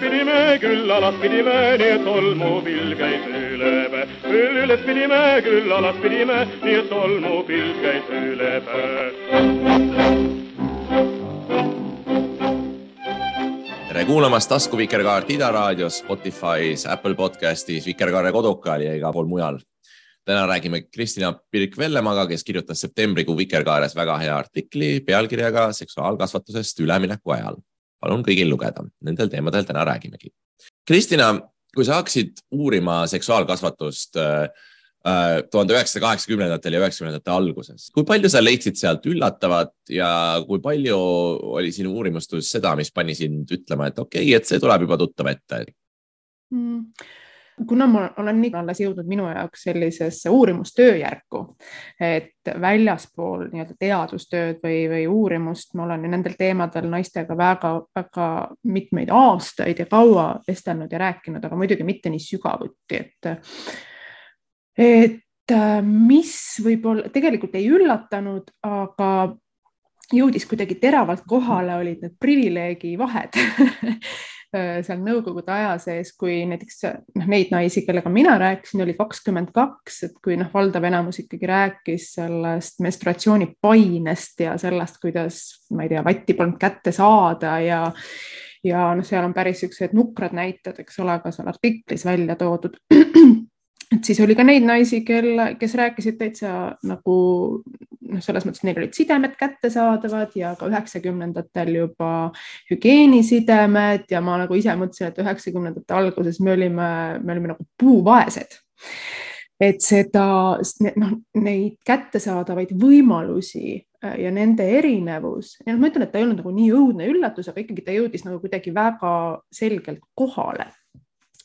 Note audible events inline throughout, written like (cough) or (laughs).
pidime, küll alas pidime, nii et tolmupill käis üle päe. üles pidime, küll alas pidime, nii et tolmupill käis üle päe. tere kuulamast tasku Vikerkaart Ida raadios, Spotify's, Apple podcastis, Vikerkaare kodukal ja igal pool mujal täna räägime Kristina Pirk-Vellemaga, kes kirjutas septembrikuu Vikerkaares väga hea artikli pealkirjaga seksuaalkasvatusest ülemineku ajal. palun kõigil lugeda, nendel teemadel täna räägimegi. Kristina, kui sa hakkasid uurima seksuaalkasvatust äh, äh, tuhande üheksasaja kaheksakümnendatel ja üheksakümnendate alguses, kui palju sa leidsid sealt üllatavat ja kui palju oli sinu uurimustus seda, mis pani sind ütlema, et okei okay,, et see tuleb juba tuttav ette mm.? Kuna ma olen nii alles jõudnud minu jaoks sellisesse uurimustööjärku, et väljaspool nii-öelda teadustööd või, või uurimust ma olen nendel teemadel naistega väga-väga mitmeid aastaid ja kaua vestelnud ja rääkinud, aga muidugi mitte nii sügavuti, et, et mis võib-olla tegelikult ei üllatanud, aga jõudis kuidagi teravalt kohale, olid need privileegi vahed Äh, (laughs) seal nõukogude aja sees, kui näiteks noh, neid naisi, kellega mina rääkisin, oli kakskümmend kaks, et kui noh, valdav enamus ikkagi rääkis sellest menstruatsioonipainest ja sellest, kuidas ma ei tea, vatti polnud kätte saada ja ja noh, seal on päris siuksed nukrad näited, eks ole, ka seal artiklis välja toodud et siis oli ka neid naisi, kel, kes rääkisid täitsa nagu noh, selles mõttes, neil olid sidemed kättesaadavad ja ka üheksakümnendatel juba hügieenisidemed ja ma nagu ise mõtlesin, et üheksakümnendate alguses me olime, me olime nagu puuvaesed. et seda, noh, neid kättesaadavaid võimalusi äh, ja nende erinevus ja noh, ma ütlen, et ta ei olnud nagu nii õudne üllatus, aga ikkagi ta jõudis nagu kuidagi väga selgelt kohale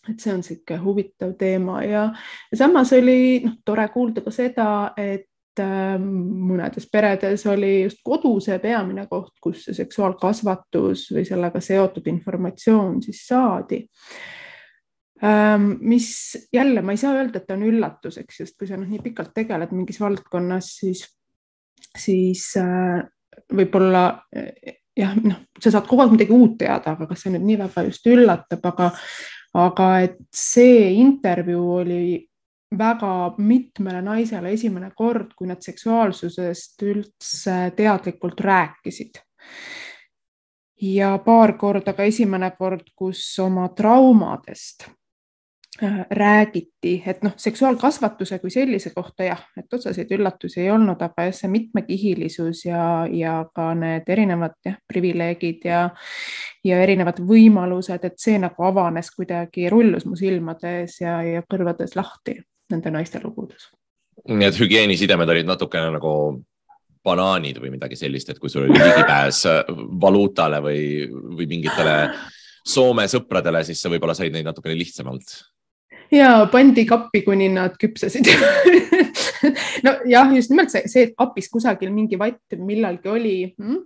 et see on niisugune huvitav teema ja, ja samas oli noh, tore kuulda ka seda, et äh, mõnedes peredes oli just kodu see peamine koht, kus see seksuaalkasvatus või sellega seotud informatsioon siis saadi ähm,. mis jälle, ma ei saa öelda, et on üllatuseks, sest kui sa noh, nii pikalt tegeled mingis valdkonnas, siis, siis äh, võib-olla jah, noh, sa saad kogu aeg midagi uut teada, aga kas see nüüd nii väga just üllatab, aga aga et see intervjuu oli väga mitmele naisele esimene kord, kui nad seksuaalsusest üldse teadlikult rääkisid. ja paar korda ka esimene kord, kus oma traumadest räägiti, et noh, seksuaalkasvatuse kui sellise kohta jah, et otseseid üllatusi ei olnud, aga jah, see mitmekihilisus ja, ja ka need erinevad jah, privileegid ja, ja erinevad võimalused, et see nagu avanes kuidagi, rullus mu silmade ees ja, ja kõrvades lahti nende naiste lugudes. nii et hügieenisidemed olid natukene nagu banaanid või midagi sellist, et kui sul oli ligipääs valuutale või, või mingitele Soome sõpradele, siis sa võib-olla said neid natukene lihtsamalt ja pandi kappi, kuni nad küpsesid (laughs) nojah, just nimelt see, see, et kapis kusagil mingi vatt millalgi oli mm?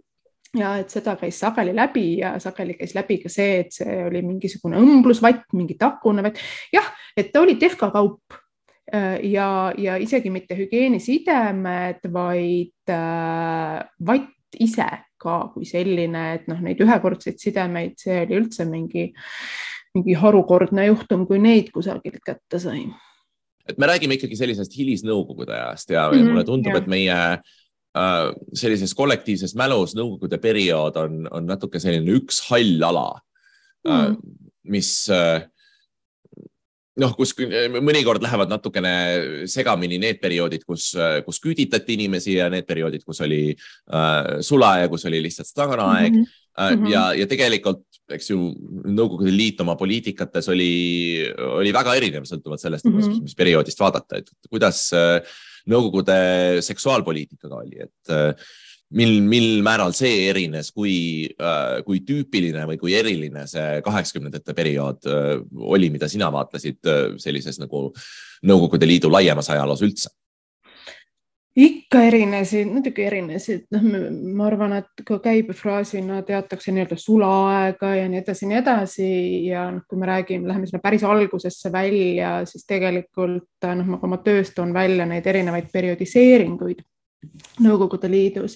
ja et seda käis sageli läbi ja sageli käis läbi ka see, et see oli mingisugune õmblusvatt, mingi takune vatt. jah, et ta oli tehkakaup äh, ja, ja isegi mitte hügieenisidemed, vaid äh, vatt ise ka kui selline, et noh, neid ühekordseid sidemeid, see oli üldse mingi mingi harukordne juhtum, kui neid kusagilt kätte sai. et me räägime ikkagi sellisest hilisnõukogude ajast ja mm -hmm, mulle tundub, et meie äh, sellises kollektiivses mälus nõukogude periood on, on natuke selline üks hall ala mm, -hmm. äh, mis äh, noh, kus mõnikord lähevad natukene segamini need perioodid, kus, kus küüditati inimesi ja need perioodid, kus oli äh, sula ja kus oli lihtsalt stagana aeg mm. -hmm. Mm -hmm. ja, ja tegelikult eks ju, Nõukogude Liit oma poliitikates oli, oli väga erinev, sõltuvalt sellest mm, -hmm. mis, mis perioodist vaadata, et kuidas äh, Nõukogude seksuaalpoliitikaga oli, et äh, mil, mil määral see erines, kui, kui tüüpiline või kui eriline see kaheksakümnendate periood oli, mida sina vaatlesid sellises nagu Nõukogude Liidu laiemas ajaloos üldse? Ikka erinesid, muidugi erinesid, noh, ma arvan, et ka käibefraasina teatakse nii-öelda sulaaega ja nii edasi, nii edasi ja noh, kui me räägime, läheme sinna päris algusesse välja, siis tegelikult noh, ma oma töös toon välja neid erinevaid periodiseeringuid Nõukogude Liidus.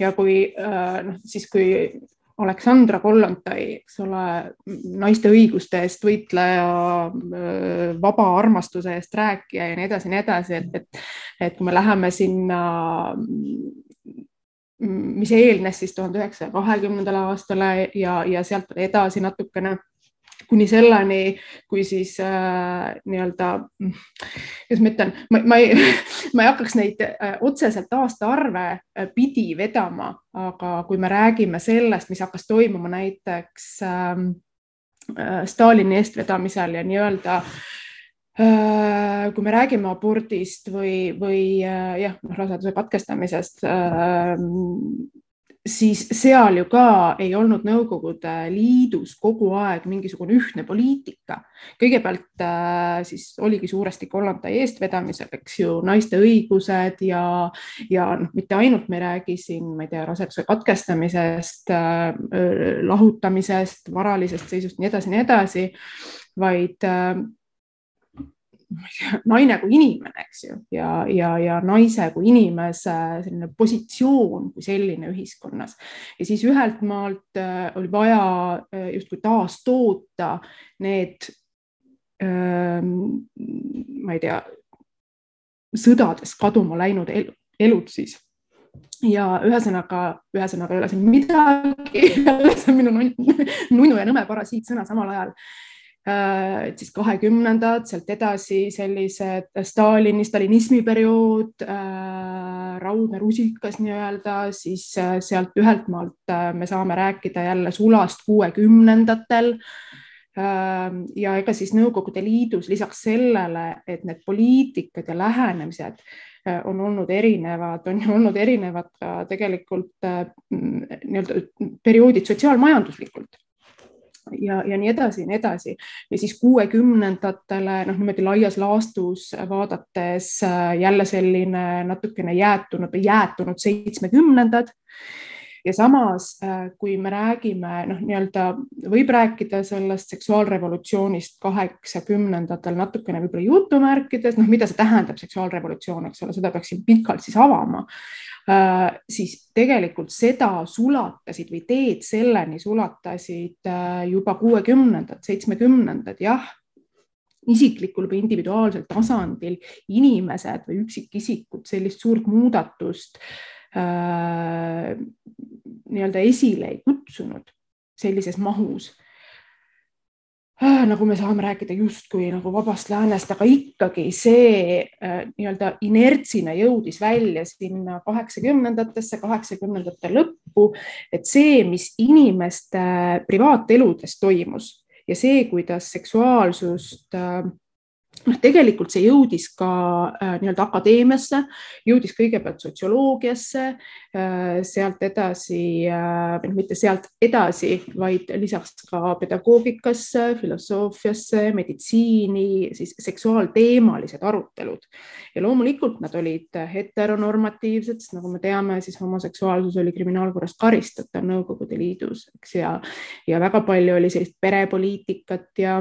Ja kui noh, siis kui Aleksandra Kollontai, eks ole, naiste õiguste eest võitleja, vaba armastuse eest rääkija ja nii edasi, nii edasi, et, et, et kui me läheme sinna, mis eelnes siis tuhande üheksasaja kahekümnendale aastale ja, ja sealt edasi natukene kuni selleni, kui siis äh, nii-öelda, kuidas ma ütlen, ma, ma ei, (laughs) ma ei hakkaks neid äh, otseselt aastaarve äh, pidi vedama, aga kui me räägime sellest, mis hakkas toimuma näiteks ähm, äh, Stalini eestvedamisel ja nii-öelda äh, kui me räägime abordist või, või äh, jah, noh, raseduse katkestamisest äh, siis seal ju ka ei olnud Nõukogude Liidus kogu aeg mingisugune ühtne poliitika. kõigepealt äh, siis oligi suuresti Kollontai eestvedamisel, eks ju, naiste õigused ja, ja noh, mitte ainult me ei räägi siin, ma ei tea, raseduse katkestamisest äh,, lahutamisest, varalisest seisust, nii edasi, nii edasi, vaid äh, (laughs) naine kui inimene, eks ju, ja, ja, ja naise kui inimese selline positsioon kui selline ühiskonnas. ja siis ühelt maalt äh, oli vaja äh, justkui taastoota need, ähm, ma ei tea, sõdades kaduma läinud elud siis ja ühesõnaga, ühesõnaga ei ole siin midagi, (laughs) see on minu nunnu ja nõme parasiitsõna samal ajal et siis kahekümnendad, sealt edasi sellised Stalini, stalinismi periood, äh, raudne rusikas nii-öelda, siis äh, sealt ühelt maalt me saame rääkida jälle sulast kuuekümnendatel. Ja ega siis Nõukogude Liidus lisaks sellele, et need poliitikad ja lähenemised on olnud erinevad, on ju olnud erinevad ka tegelikult nii-öelda perioodid sotsiaalmajanduslikult ja, ja nii edasi ja nii edasi. ja siis kuuekümnendatele noh, niimoodi laias laastus vaadates äh, jälle selline natukene jäätunud või jäätunud seitsmekümnendad ja samas, äh, kui me räägime, noh, nii-öelda võib rääkida sellest seksuaalrevolutsioonist kaheksakümnendatel natukene võib-olla jutumärkides, noh, mida see tähendab, seksuaalrevolutsioon, eks ole, seda peaks siin pikalt siis avama. Äh, siis tegelikult seda sulatasid või teed selleni sulatasid äh, juba kuuekümnendad, seitsmekümnendad, jah isiklikul või individuaalsel tasandil inimesed või üksikisikud sellist suurt muudatust äh, nii-öelda esile ei kutsunud sellises mahus. Äh, nagu me saame rääkida justkui nagu vabast läänest, aga ikkagi see äh, nii-öelda inertsina jõudis välja sinna kaheksakümnendatesse, kaheksakümnendate lõppu, et see, mis inimeste privaateludes toimus ja see, kuidas seksuaalsust äh, noh, tegelikult see jõudis ka äh, nii-öelda akadeemiasse, jõudis kõigepealt sotsioloogiasse äh,, sealt edasi äh,, mitte sealt edasi, vaid lisaks ka pedagoogikasse, filosoofiasse, meditsiini, siis seksuaalteemalised arutelud. ja loomulikult nad olid heteronormatiivsed, sest nagu me teame, siis homoseksuaalsus oli kriminaalkorras karistatav Nõukogude Liidus, eks ja, ja väga palju oli sellist perepoliitikat ja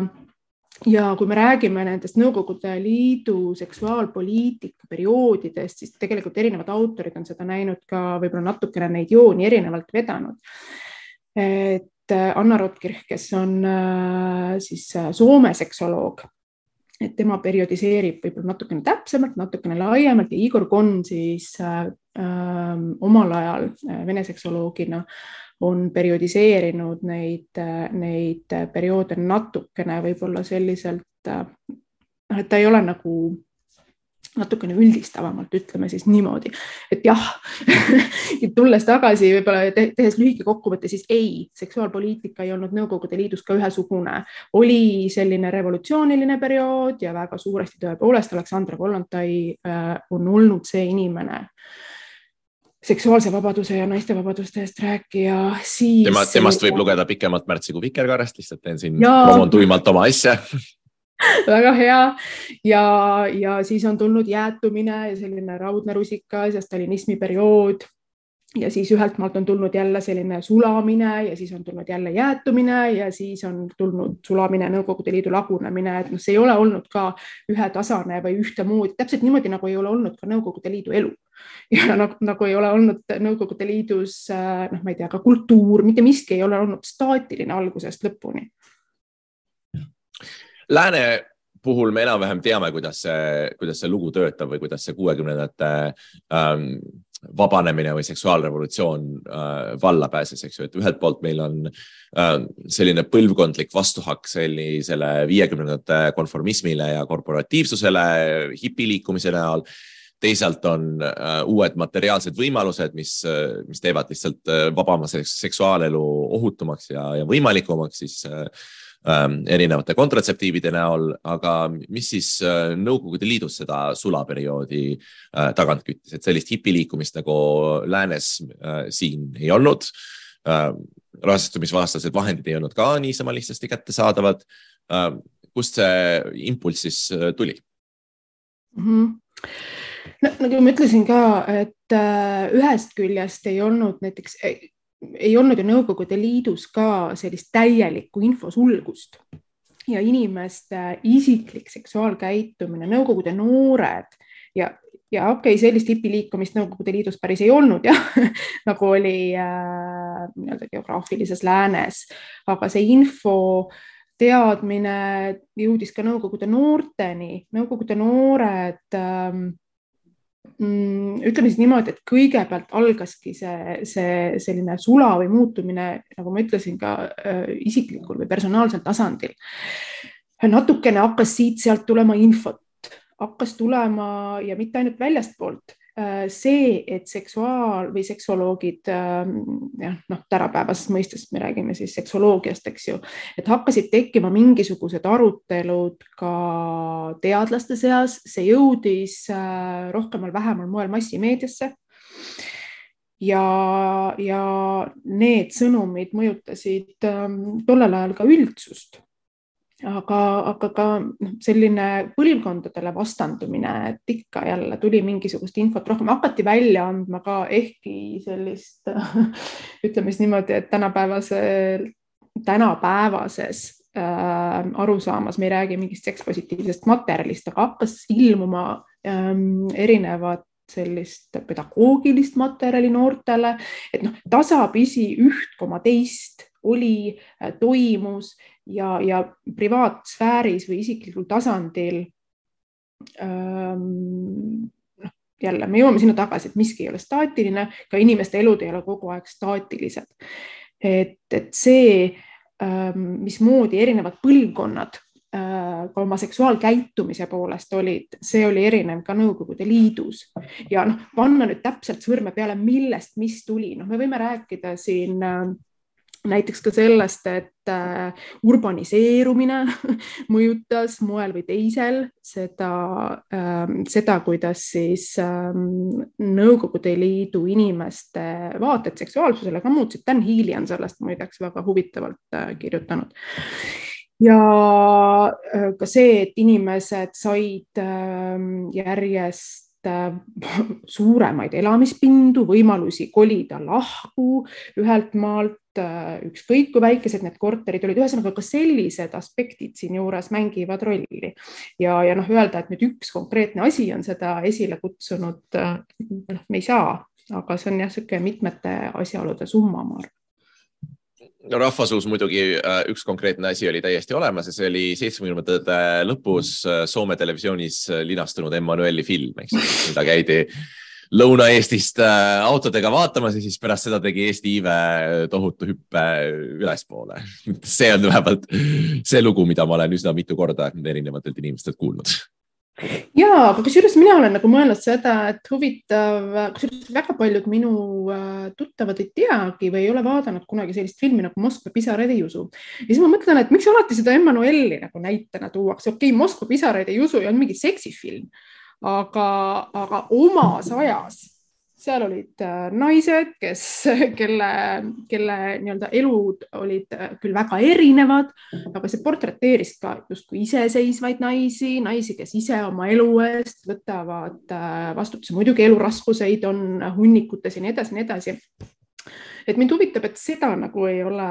ja kui me räägime nendest Nõukogude Liidu seksuaalpoliitika perioodidest, siis tegelikult erinevad autorid on seda näinud ka võib-olla natukene neid jooni erinevalt vedanud. et Anna Rotkirch, kes on äh, siis äh, Soome seksoloog, et tema periodiseerib võib-olla natukene täpsemalt, natukene laiemalt ja Igor Konn siis äh, omal ajal äh, vene seksoloogina äh, on periodiseerinud neid, neid perioode natukene võib-olla selliselt, noh, et ta ei ole nagu natukene üldistavamalt, ütleme siis niimoodi, et jah (laughs) tulles tagasi võib-olla tehes lühike kokkuvõte, siis ei, seksuaalpoliitika ei olnud Nõukogude Liidus ka ühesugune, oli selline revolutsiooniline periood ja väga suuresti tõepoolest Aleksandra Kollontai äh, on olnud see inimene seksuaalse vabaduse ja naiste vabaduste eest rääkija, siis. tema, temast võib lugeda pikemalt märtsikuu Vikerkaarest, lihtsalt teen siin, promon tuimalt oma asja. (laughs) Väga hea. Ja, ja siis on tulnud jäätumine ja selline raudne rusikas ja stalinismi periood ja siis ühelt maalt on tulnud jälle selline sulamine ja siis on tulnud jälle jäätumine ja siis on tulnud sulamine, Nõukogude Liidu lagunemine, et noh, see ei ole olnud ka ühetasane või ühtemoodi, täpselt niimoodi nagu ei ole olnud ka Nõukogude Liidu elu. ja (laughs) nagu, nagu ei ole olnud Nõukogude Liidus noh, ma ei tea, ka kultuur, mitte miski ei ole olnud staatiline algusest lõpuni. Lääne puhul me enam-vähem teame, kuidas see, kuidas see lugu töötab või kuidas see kuuekümnendate ähm, vabanemine või seksuaalrevolutsioon äh, valla pääses, eks ju, et ühelt poolt meil on äh, selline põlvkondlik vastuhakk sellisele viiekümnendate konformismile ja korporatiivsusele hipiliikumise näol. teisalt on äh, uued materiaalsed võimalused, mis, äh, mis teevad lihtsalt äh, vabama seksuaalelu ohutumaks ja, ja võimalikumaks siis äh, erinevate kontratseptiivide näol, aga mis siis äh, Nõukogude Liidus seda sulaperioodi äh, tagant küttis, et sellist hipiliikumist nagu läänes äh, siin ei olnud. rahastumisvastased vahendid ei olnud ka niisama lihtsasti kättesaadavad. kust see impulss siis tuli mm? -hmm no, nagu ma ütlesin ka, et ühest küljest ei olnud näiteks ei olnud ju Nõukogude Liidus ka sellist täielikku infosulgust. Ja inimeste isiklik seksuaalkäitumine, Nõukogude noored ja, ja okei okay,, sellist hipiliikumist Nõukogude Liidus päris ei olnud jah (laughs) nagu oli äh, nii-öelda geograafilises läänes, aga see info teadmine jõudis ka Nõukogude noorteni, Nõukogude noored ähm, ütleme siis niimoodi, et kõigepealt algaski see, see selline sula või muutumine, nagu ma ütlesin, ka äh, isiklikul või personaalsel tasandil. natukene hakkas siit-sealt tulema infot, hakkas tulema ja mitte ainult väljastpoolt, see, et seksuaal või seksoloogid, ähm, jah, noh, tänapäevases mõistes me räägime siis seksoloogiast, eks ju, et hakkasid tekkima mingisugused arutelud ka teadlaste seas, see jõudis äh, rohkemal-vähemal moel massimeediasse. Ja, ja need sõnumid mõjutasid ähm, tollel ajal ka üldsust aga, aga ka noh, selline põlvkondadele vastandumine, et ikka jälle tuli mingisugust infot rohkem, hakati välja andma ka ehkki sellist (laughs) ütleme siis niimoodi, et tänapäevasel, tänapäevases äh, arusaamas me ei räägi mingist sekspositiivsest materjalist, aga hakkas ilmuma ähm, erinevad sellist pedagoogilist materjali noortele, et noh, tasapisi üht koma teist oli, äh, toimus ja, ja privaatsfääris või isiklikul tasandil ähm, noh, jälle me jõuame sinna tagasi, et miski ei ole staatiline, ka inimeste elud ei ole kogu aeg staatilised. et, et see, ähm, mismoodi erinevad põlvkonnad äh, ka oma seksuaalkäitumise poolest olid, see oli erinev ka Nõukogude Liidus ja noh, panna nüüd täpselt sõrme peale, millest, mis tuli, noh, me võime rääkida siin äh, näiteks ka sellest, et äh, urbaniseerumine (laughs) mõjutas moel või teisel seda, ähm, seda, kuidas siis ähm, Nõukogude Liidu inimeste vaated seksuaalsusele ka muutsid. Dan Healy on sellest muideks väga huvitavalt äh, kirjutanud ja äh, ka see, et inimesed said ähm, järjest (laughs) suuremaid elamispindu, võimalusi kolida lahku ühelt maalt Äh, ükskõik kui väikesed need korterid olid, ühesõnaga ka sellised aspektid siinjuures mängivad rolli. Ja, ja noh, öelda, et nüüd üks konkreetne asi on seda esile kutsunud, äh, noh, me ei saa, aga see on jah, niisugune mitmete asjaolude summa, ma arvan no rahvasuus muidugi äh, üks konkreetne asi oli täiesti olemas ja see oli seitsmekümnendate lõpus Soome televisioonis linastunud Emmanueli film, eks ju, mida käidi Lõuna-Eestist äh, autodega vaatamas ja siis pärast seda tegi Eesti iive tohutu hüppe ülespoole. (laughs) see on vähemalt see lugu, mida ma olen üsna mitu korda erinevatelt inimestelt kuulnud ja, aga kusjuures mina olen nagu mõelnud seda, et huvitav, kusjuures väga paljud minu äh, tuttavad ei teagi või ei ole vaadanud kunagi sellist filmi nagu Moskva pisaraid ei usu. ja siis ma mõtlen, et miks alati seda Emmanueli nagu näitena tuuakse, okei okay,, Moskva pisaraid ei usu ja on mingi seksifilm aga, aga omas ajas seal olid äh, naised, kes, (laughs) kelle, kelle nii-öelda elud olid äh, küll väga erinevad, aga see portreteeris ka justkui iseseisvaid naisi, naisi, kes ise oma elu eest võtavad äh, vastutuse. muidugi eluraskuseid on hunnikutes ja nii edasi, nii edasi. et mind huvitab, et seda nagu ei ole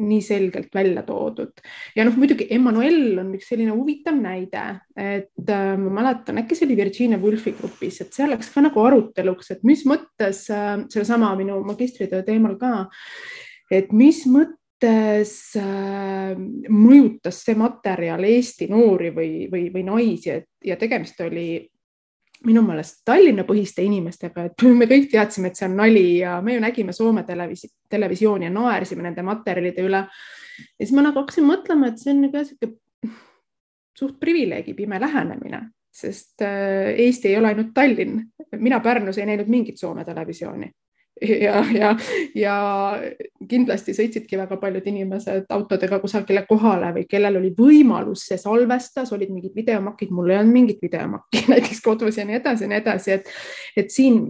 nii selgelt välja toodud. ja noh, muidugi Emmanuel on üks selline huvitav näide, et äh, ma mäletan, äkki see oli Virginia Woolfi grupis, et seal läks ka nagu aruteluks, et mis mõttes äh, sellesama minu magistritöö teemal ka, et mis mõttes äh, mõjutas see materjal Eesti noori või, või, või naisi, et ja tegemist oli minu meelest Tallinna-põhiste inimestega, et (laughs) me kõik teadsime, et see on nali ja me ju nägime Soome televis televisiooni ja naersime nende materjalide üle. ja siis ma nagu hakkasin mõtlema, et see on nagu sihuke suht privileegi pime lähenemine, sest äh, Eesti ei ole ainult Tallinn. mina Pärnus ei näinud mingit Soome televisiooni (laughs) ja, ja, ja kindlasti sõitsidki väga paljud inimesed autodega kusagile kohale või kellel oli võimalus see salvestas, olid mingid videomakid, mul ei olnud mingit videomakki (laughs) näiteks kodus ja nii edasi ja nii edasi, et, et siin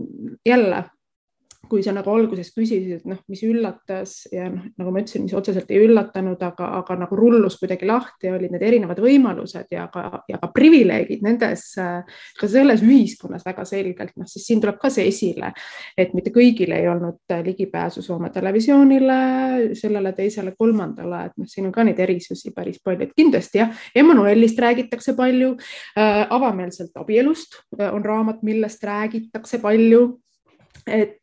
jälle kui sa nagu alguses küsisid, et noh, mis üllatas ja noh, nagu ma ütlesin, mis otseselt ei üllatanud, aga, aga nagu rullus kuidagi lahti, olid need erinevad võimalused ja ka, ja ka privileegid nendes, ka selles ühiskonnas väga selgelt, noh siis siin tuleb ka see esile, et mitte kõigil ei olnud ligipääsu Soome televisioonile, sellele teisele, kolmandale, et noh, siin on ka neid erisusi päris palju, et kindlasti jah, Emmanuelist räägitakse palju äh,, avameelselt abielust äh, on raamat, millest räägitakse palju et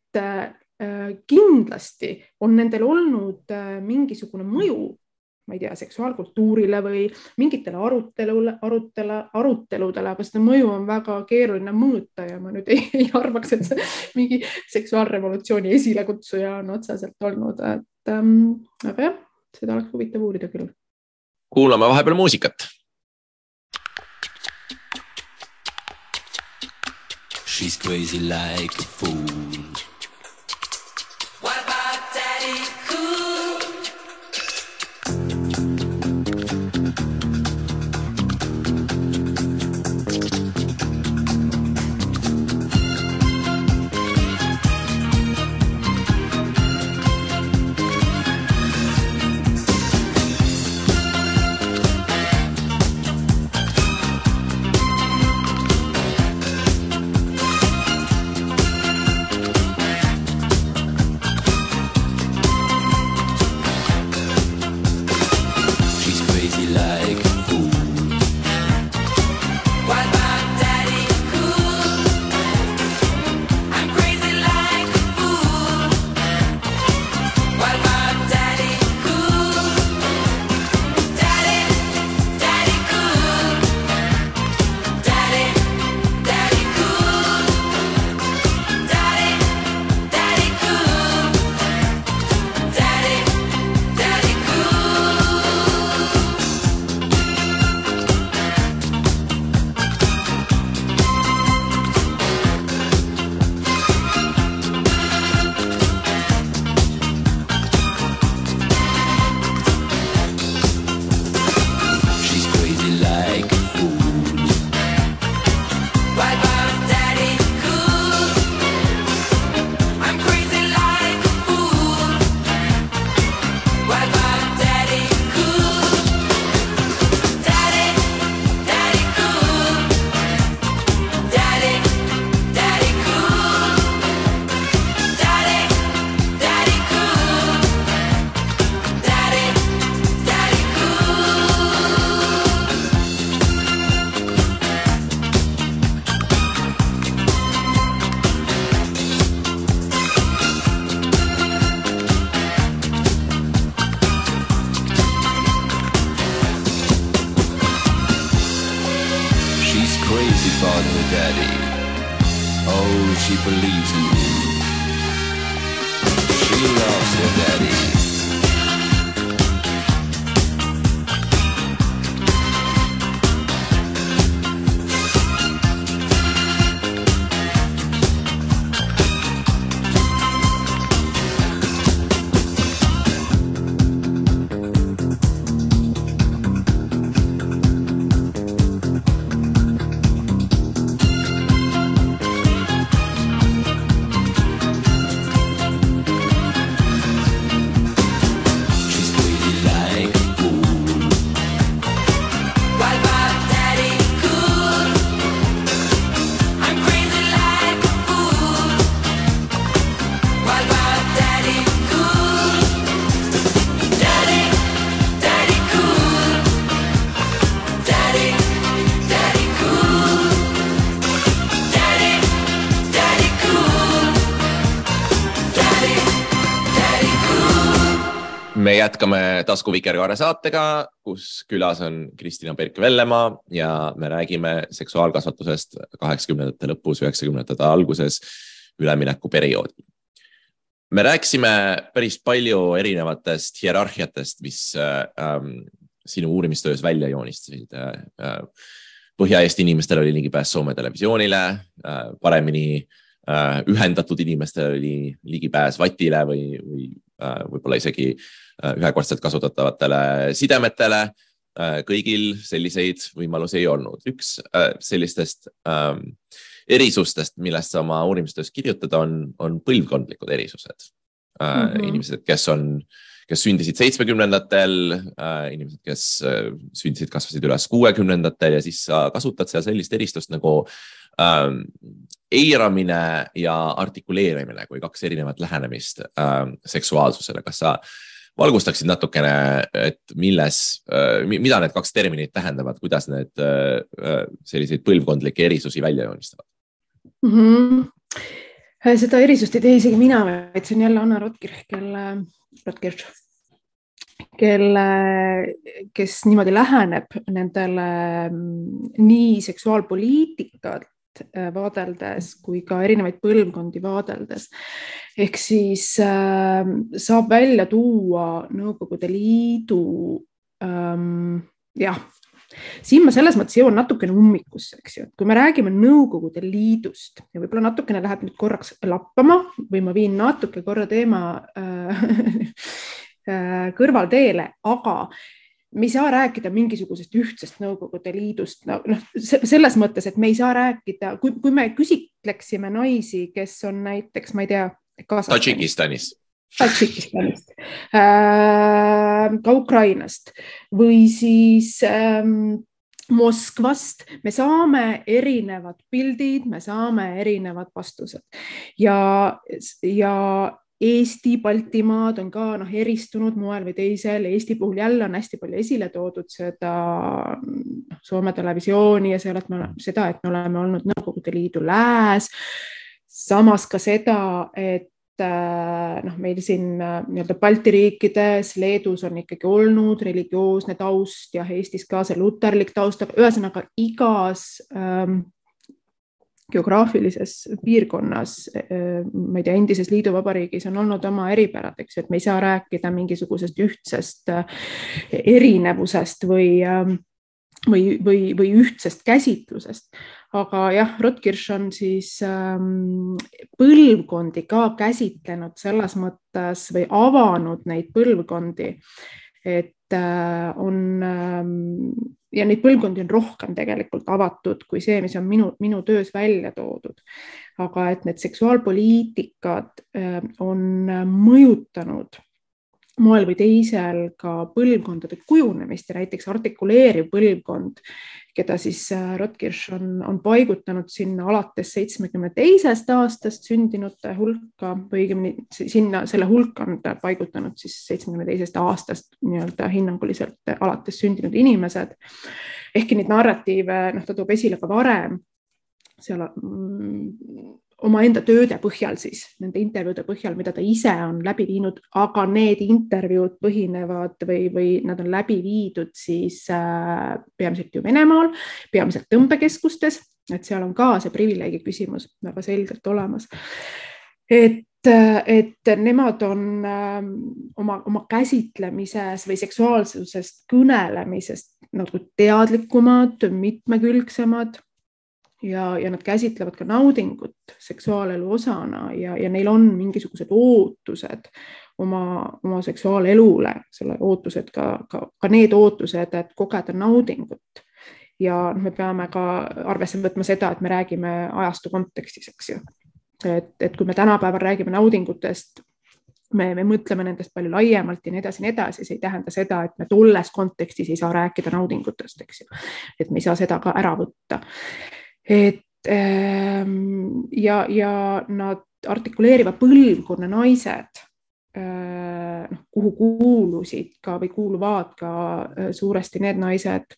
Äh, kindlasti on nendel olnud äh, mingisugune mõju, ma ei tea, seksuaalkultuurile või mingitele arutelule, arutele, aruteludele, aga seda mõju on väga keeruline mõõta ja ma nüüd ei, ei arvaks, et see mingi seksuaalrevolutsiooni esilekutsuja on otseselt olnud, et ähm, aga jah, seda oleks huvitav uurida küll. kuulame vahepeal muusikat She's crazy like a fool. believes in me. Jätkame Tasku Vikerkaare saatega, kus külas on Kristina Berk-Vellemaa ja me räägime seksuaalkasvatusest kaheksakümnendate lõpus, üheksakümnendate alguses üleminekuperioodil. me rääkisime päris palju erinevatest hierarhiatest, mis ähm, sinu uurimistöös välja joonistasid äh,. Põhja-Eesti inimestel oli ligipääs Soome televisioonile äh,, paremini äh, ühendatud inimestel oli ligipääs vatile või, või äh, võib-olla isegi äh, ühekordselt kasutatavatele sidemetele äh,. kõigil selliseid võimalusi ei olnud. üks äh, sellistest äh, erisustest, millest sa oma uurimistöös kirjutad, on, on põlvkondlikud erisused äh,. Mm -hmm. inimesed, kes on äh, kes sündisid seitsmekümnendatel äh,, inimesed, kes äh, sündisid, kasvasid üles kuuekümnendatel ja siis sa kasutad seal sellist eristust nagu ähm, eiramine ja artikuleerimine kui kaks erinevat lähenemist ähm, seksuaalsusele. kas sa valgustaksid natukene, et milles äh,, mida need kaks terminit tähendavad, kuidas need äh, äh selliseid põlvkondlikke erisusi välja joonistavad mm? -hmm seda erisust ei tee isegi mina, vaid see on jälle Anna Rotkirch, kelle Rotkirch, kelle, kes niimoodi läheneb nendele mm, nii seksuaalpoliitikat vaadeldes kui ka erinevaid põlvkondi vaadeldes. ehk siis äh, saab välja tuua Nõukogude Liidu ähm, jah, siin ma selles mõttes jõuan natukene ummikusse, eks ju, et kui me räägime Nõukogude Liidust ja võib-olla natukene läheb nüüd korraks lappama või ma viin natuke korra teema äh, (laughs) äh, kõrvalteele, aga me ei saa rääkida mingisugusest ühtsest Nõukogude Liidust, noh no, selles mõttes, et me ei saa rääkida, kui, kui me küsitleksime naisi, kes on näiteks, ma ei tea. Tadžikistanis Tadžikistanist äh,, ka Ukrainast või siis ähm, Moskvast, me saame erinevad pildid, me saame erinevad vastused ja, ja Eesti, Baltimaad on ka noh, eristunud moel või teisel. Eesti puhul jälle on hästi palju esile toodud seda noh, Soome televisiooni ja selle, et me oleme seda, et me oleme olnud Nõukogude Liidu lääs. samas ka seda, et Äh, noh, meil siin äh, nii-öelda Balti riikides, Leedus on ikkagi olnud religioosne taust ja Eestis ka see luterlik taust, aga ühesõnaga igas ähm, geograafilises piirkonnas, ma ei tea, endises liiduvabariigis on olnud oma eripärad, eks ju, et me ei saa rääkida mingisugusest ühtsest erinevusest või ähm, või, või, või ühtsest käsitlusest. aga jah, Rotkirš on siis ähm, põlvkondi ka käsitlenud selles mõttes või avanud neid põlvkondi, et on ähm, ja neid põlvkondi on rohkem tegelikult avatud kui see, mis on minu, minu töös välja toodud. aga et need seksuaalpoliitikad äh, on mõjutanud moel või teisel ka põlvkondade kujunemist ja näiteks artikuleeriv põlvkond, keda siis äh, Rotkirch on, on paigutanud sinna alates seitsmekümne teisest aastast sündinute hulka või õigemini sinna, selle hulka on ta paigutanud siis seitsmekümne teisest aastast nii-öelda hinnanguliselt alates sündinud inimesed. ehkki neid narratiive, noh, ta toob esile ka varem seal mm, omaenda tööde põhjal siis, nende intervjuude põhjal, mida ta ise on läbi viinud, aga need intervjuud põhinevad või, või nad on läbi viidud siis äh, peamiselt ju Venemaal, peamiselt tõmbekeskustes, et seal on ka see privileegi küsimus väga selgelt olemas. et et nemad on äh, oma, oma käsitlemises või seksuaalsusest kõnelemisest nagu teadlikumad, mitmekülgsemad ja, ja nad käsitlevad ka naudingut seksuaalelu osana ja, ja neil on mingisugused ootused oma, oma seksuaalelule, selle ootused ka, ka, ka need ootused, et kogeda naudingut. ja noh, me peame ka arvesse võtma seda, et me räägime ajastu kontekstis, eks ju. et, et kui me tänapäeval räägime naudingutest, me, me mõtleme nendest palju laiemalt ja nii edasi, nii edasi, see ei tähenda seda, et me tolles kontekstis ei saa rääkida naudingutest, eks ju. et me ei saa seda ka ära võtta et ähm, ja, ja nad artikuleeriva põlvkonna naised, äh, noh, kuhu kuulusid ka või kuuluvad ka äh, suuresti need naised,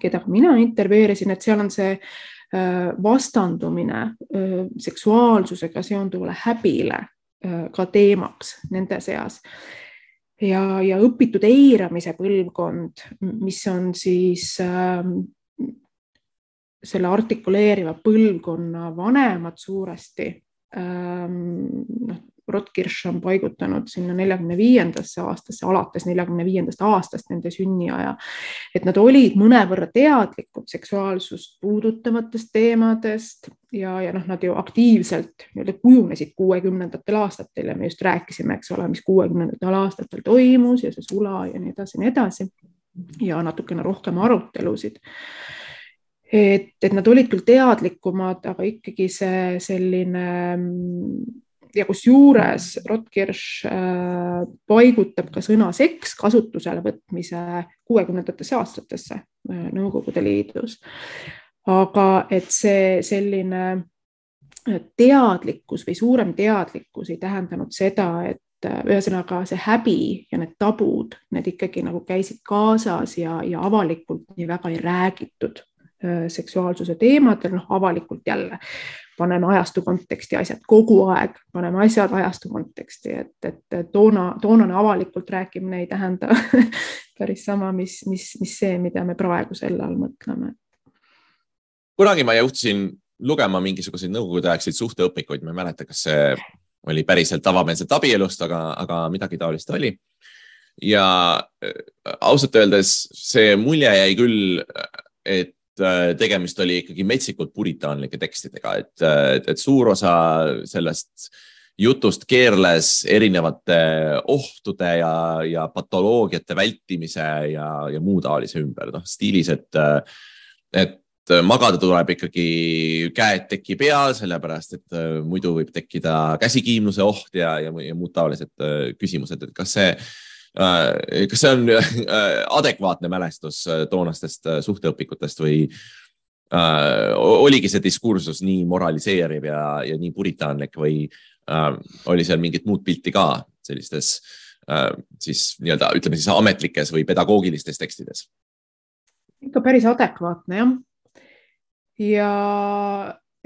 keda mina intervjueerisin, et seal on see äh, vastandumine seksuaalsusega seonduvale häbile ka teemaks nende seas. Ja, ja õpitud eiramise põlvkond, mis on siis ähm, selle artikuleeriva põlvkonna vanemad suuresti ähm,. noh, Rotkirš on paigutanud sinna neljakümne viiendasse aastasse, alates neljakümne viiendast aastast nende sünniaja. et nad olid mõnevõrra teadlikud seksuaalsust puudutavatest teemadest ja, ja noh, nad ju aktiivselt nii-öelda kujunesid kuuekümnendatel aastatel ja me just rääkisime, eks ole, mis kuuekümnendatel aastatel toimus ja see sula ja nii edasi ja nii edasi. ja natukene rohkem arutelusid et, et nad olid küll teadlikumad, aga ikkagi see selline ja kusjuures Rotkirš äh, paigutab ka sõna seks kasutusele võtmise kuuekümnendatesse aastatesse äh, Nõukogude Liidus. aga et see selline äh, teadlikkus või suurem teadlikkus ei tähendanud seda, et ühesõnaga see häbi ja need tabud, need ikkagi nagu käisid kaasas ja, ja avalikult nii väga ei räägitud seksuaalsuse teemadel, noh avalikult jälle paneme ajastu konteksti asjad kogu aeg, paneme asjad ajastu konteksti, et, et toona, toonane avalikult rääkimine ei tähenda (laughs) päris sama, mis, mis, mis see, mida me praegu selle all mõtleme. kunagi ma juhtusin lugema mingisuguseid nõukogudeaegseid suhteõpikuid, ma ei mäleta, kas see oli päriselt avameelset abielust, aga, aga midagi taolist oli. ja äh, ausalt öeldes see mulje jäi küll, et Äh, tegemist oli ikkagi metsikult puritaanlike tekstidega, et, äh, et, et suur osa sellest jutust keerles erinevate ohtude ja, ja patoloogiate vältimise ja, ja muu taolise ümber, noh stiilis, et, et magada tuleb ikkagi käed teki peal, sellepärast et muidu võib tekkida käsikiimluse oht ja, ja, ja muud taolised küsimused, et kas see Äh, kas see on äh, adekvaatne mälestus äh, toonastest suhteõpikutest või äh, oligi see diskursus nii moraliseeriv ja, ja nii puritaanlik või äh, oli seal mingit muud pilti ka sellistes äh, siis nii-öelda ütleme siis ametlikes või pedagoogilistes tekstides? ikka päris adekvaatne jah. ja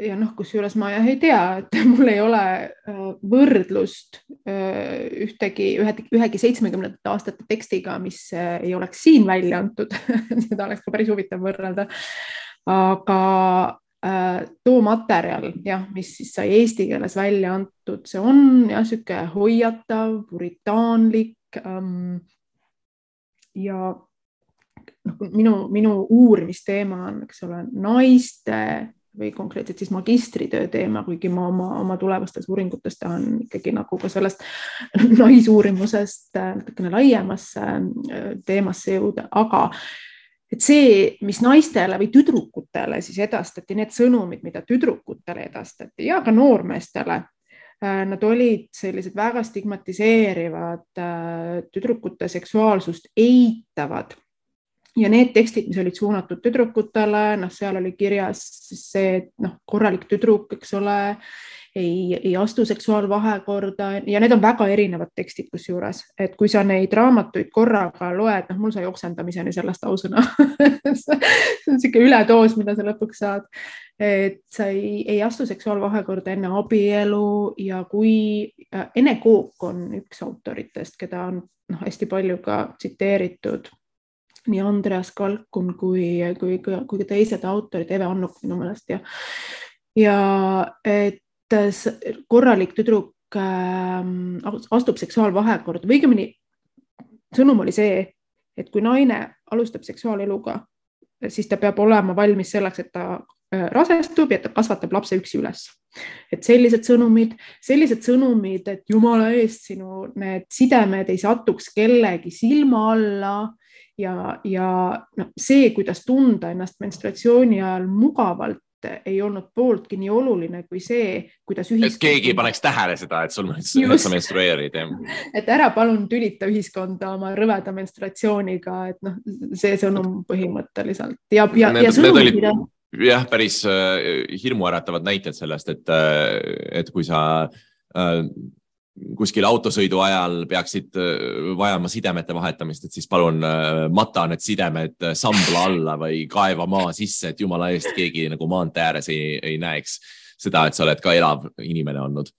ja noh, kusjuures ma jah ei tea, et (laughs) mul ei ole äh, võrdlust äh, ühtegi, ühegi, seitsmekümnendate aastate tekstiga, mis äh, ei oleks siin välja antud (laughs) seda oleks ka päris huvitav võrrelda. aga too materjal jah, mis siis sai eesti keeles välja antud, see on jah, niisugune hoiatav, puritaanlik ähm, ja noh, minu, minu uurimisteema on, eks ole, naiste või konkreetselt siis magistritöö teema, kuigi ma oma, oma tulevastes uuringutes tahan ikkagi nagu ka sellest (laughs) naisuurimusest äh, natukene laiemasse äh, teemasse jõuda, aga et see, mis naistele või tüdrukutele siis edastati, need sõnumid, mida tüdrukutele edastati ja ka noormeestele, äh, nad olid sellised väga stigmatiseerivad, tüdrukute seksuaalsust eitavad ja need tekstid, mis olid suunatud tüdrukutele, noh, seal oli kirjas siis see, et noh, korralik tüdruk, eks ole, ei, ei astu seksuaalvahekorda. Ja need on väga erinevad tekstid, kusjuures, et kui sa neid raamatuid korraga loed, noh, mul sai oksendamiseni sellest ausõna. (laughs) See on niisugune üledoos, mida sa lõpuks saad. et sa ei, ei astu seksuaalvahekorda enne abielu ja kui äh, Ene Kook on üks autoritest, keda on noh, hästi palju ka tsiteeritud nii Andreas Kalkun kui, kui, kui ka teised autorid, Eve Annuk minu meelest ja, ja et korralik tüdruk äh, astub seksuaalvahekorda või õigemini sõnum oli see, et kui naine alustab seksuaaleluga, siis ta peab olema valmis selleks, et ta äh, rasestub ja ta kasvatab lapse üksi üles. et sellised sõnumid, sellised sõnumid, et jumala eest sinu need sidemed ei satuks kellegi silma alla ja, ja noh, see, kuidas tunda ennast menstruatsiooni ajal mugavalt, ei olnud pooltki nii oluline kui see, kuidas ühiskond. et keegi ei paneks tähele seda, et sul, sa menstrueerid. (laughs) et ära palun tülita ühiskonda oma rõveda menstruatsiooniga, et noh, see sõnum põhimõtteliselt ja, ja, ja sõnum, mida jah, päris äh, hirmuäratavad näited sellest, et, äh, et kui sa äh, kuskil autosõidu ajal peaksid äh, vajama sidemete vahetamist, et siis palun äh, mata need sidemed äh, sambla alla või kaeva maa sisse, et jumala eest keegi nagu maantee ääres ei, ei näeks seda, et sa oled ka elav inimene olnud.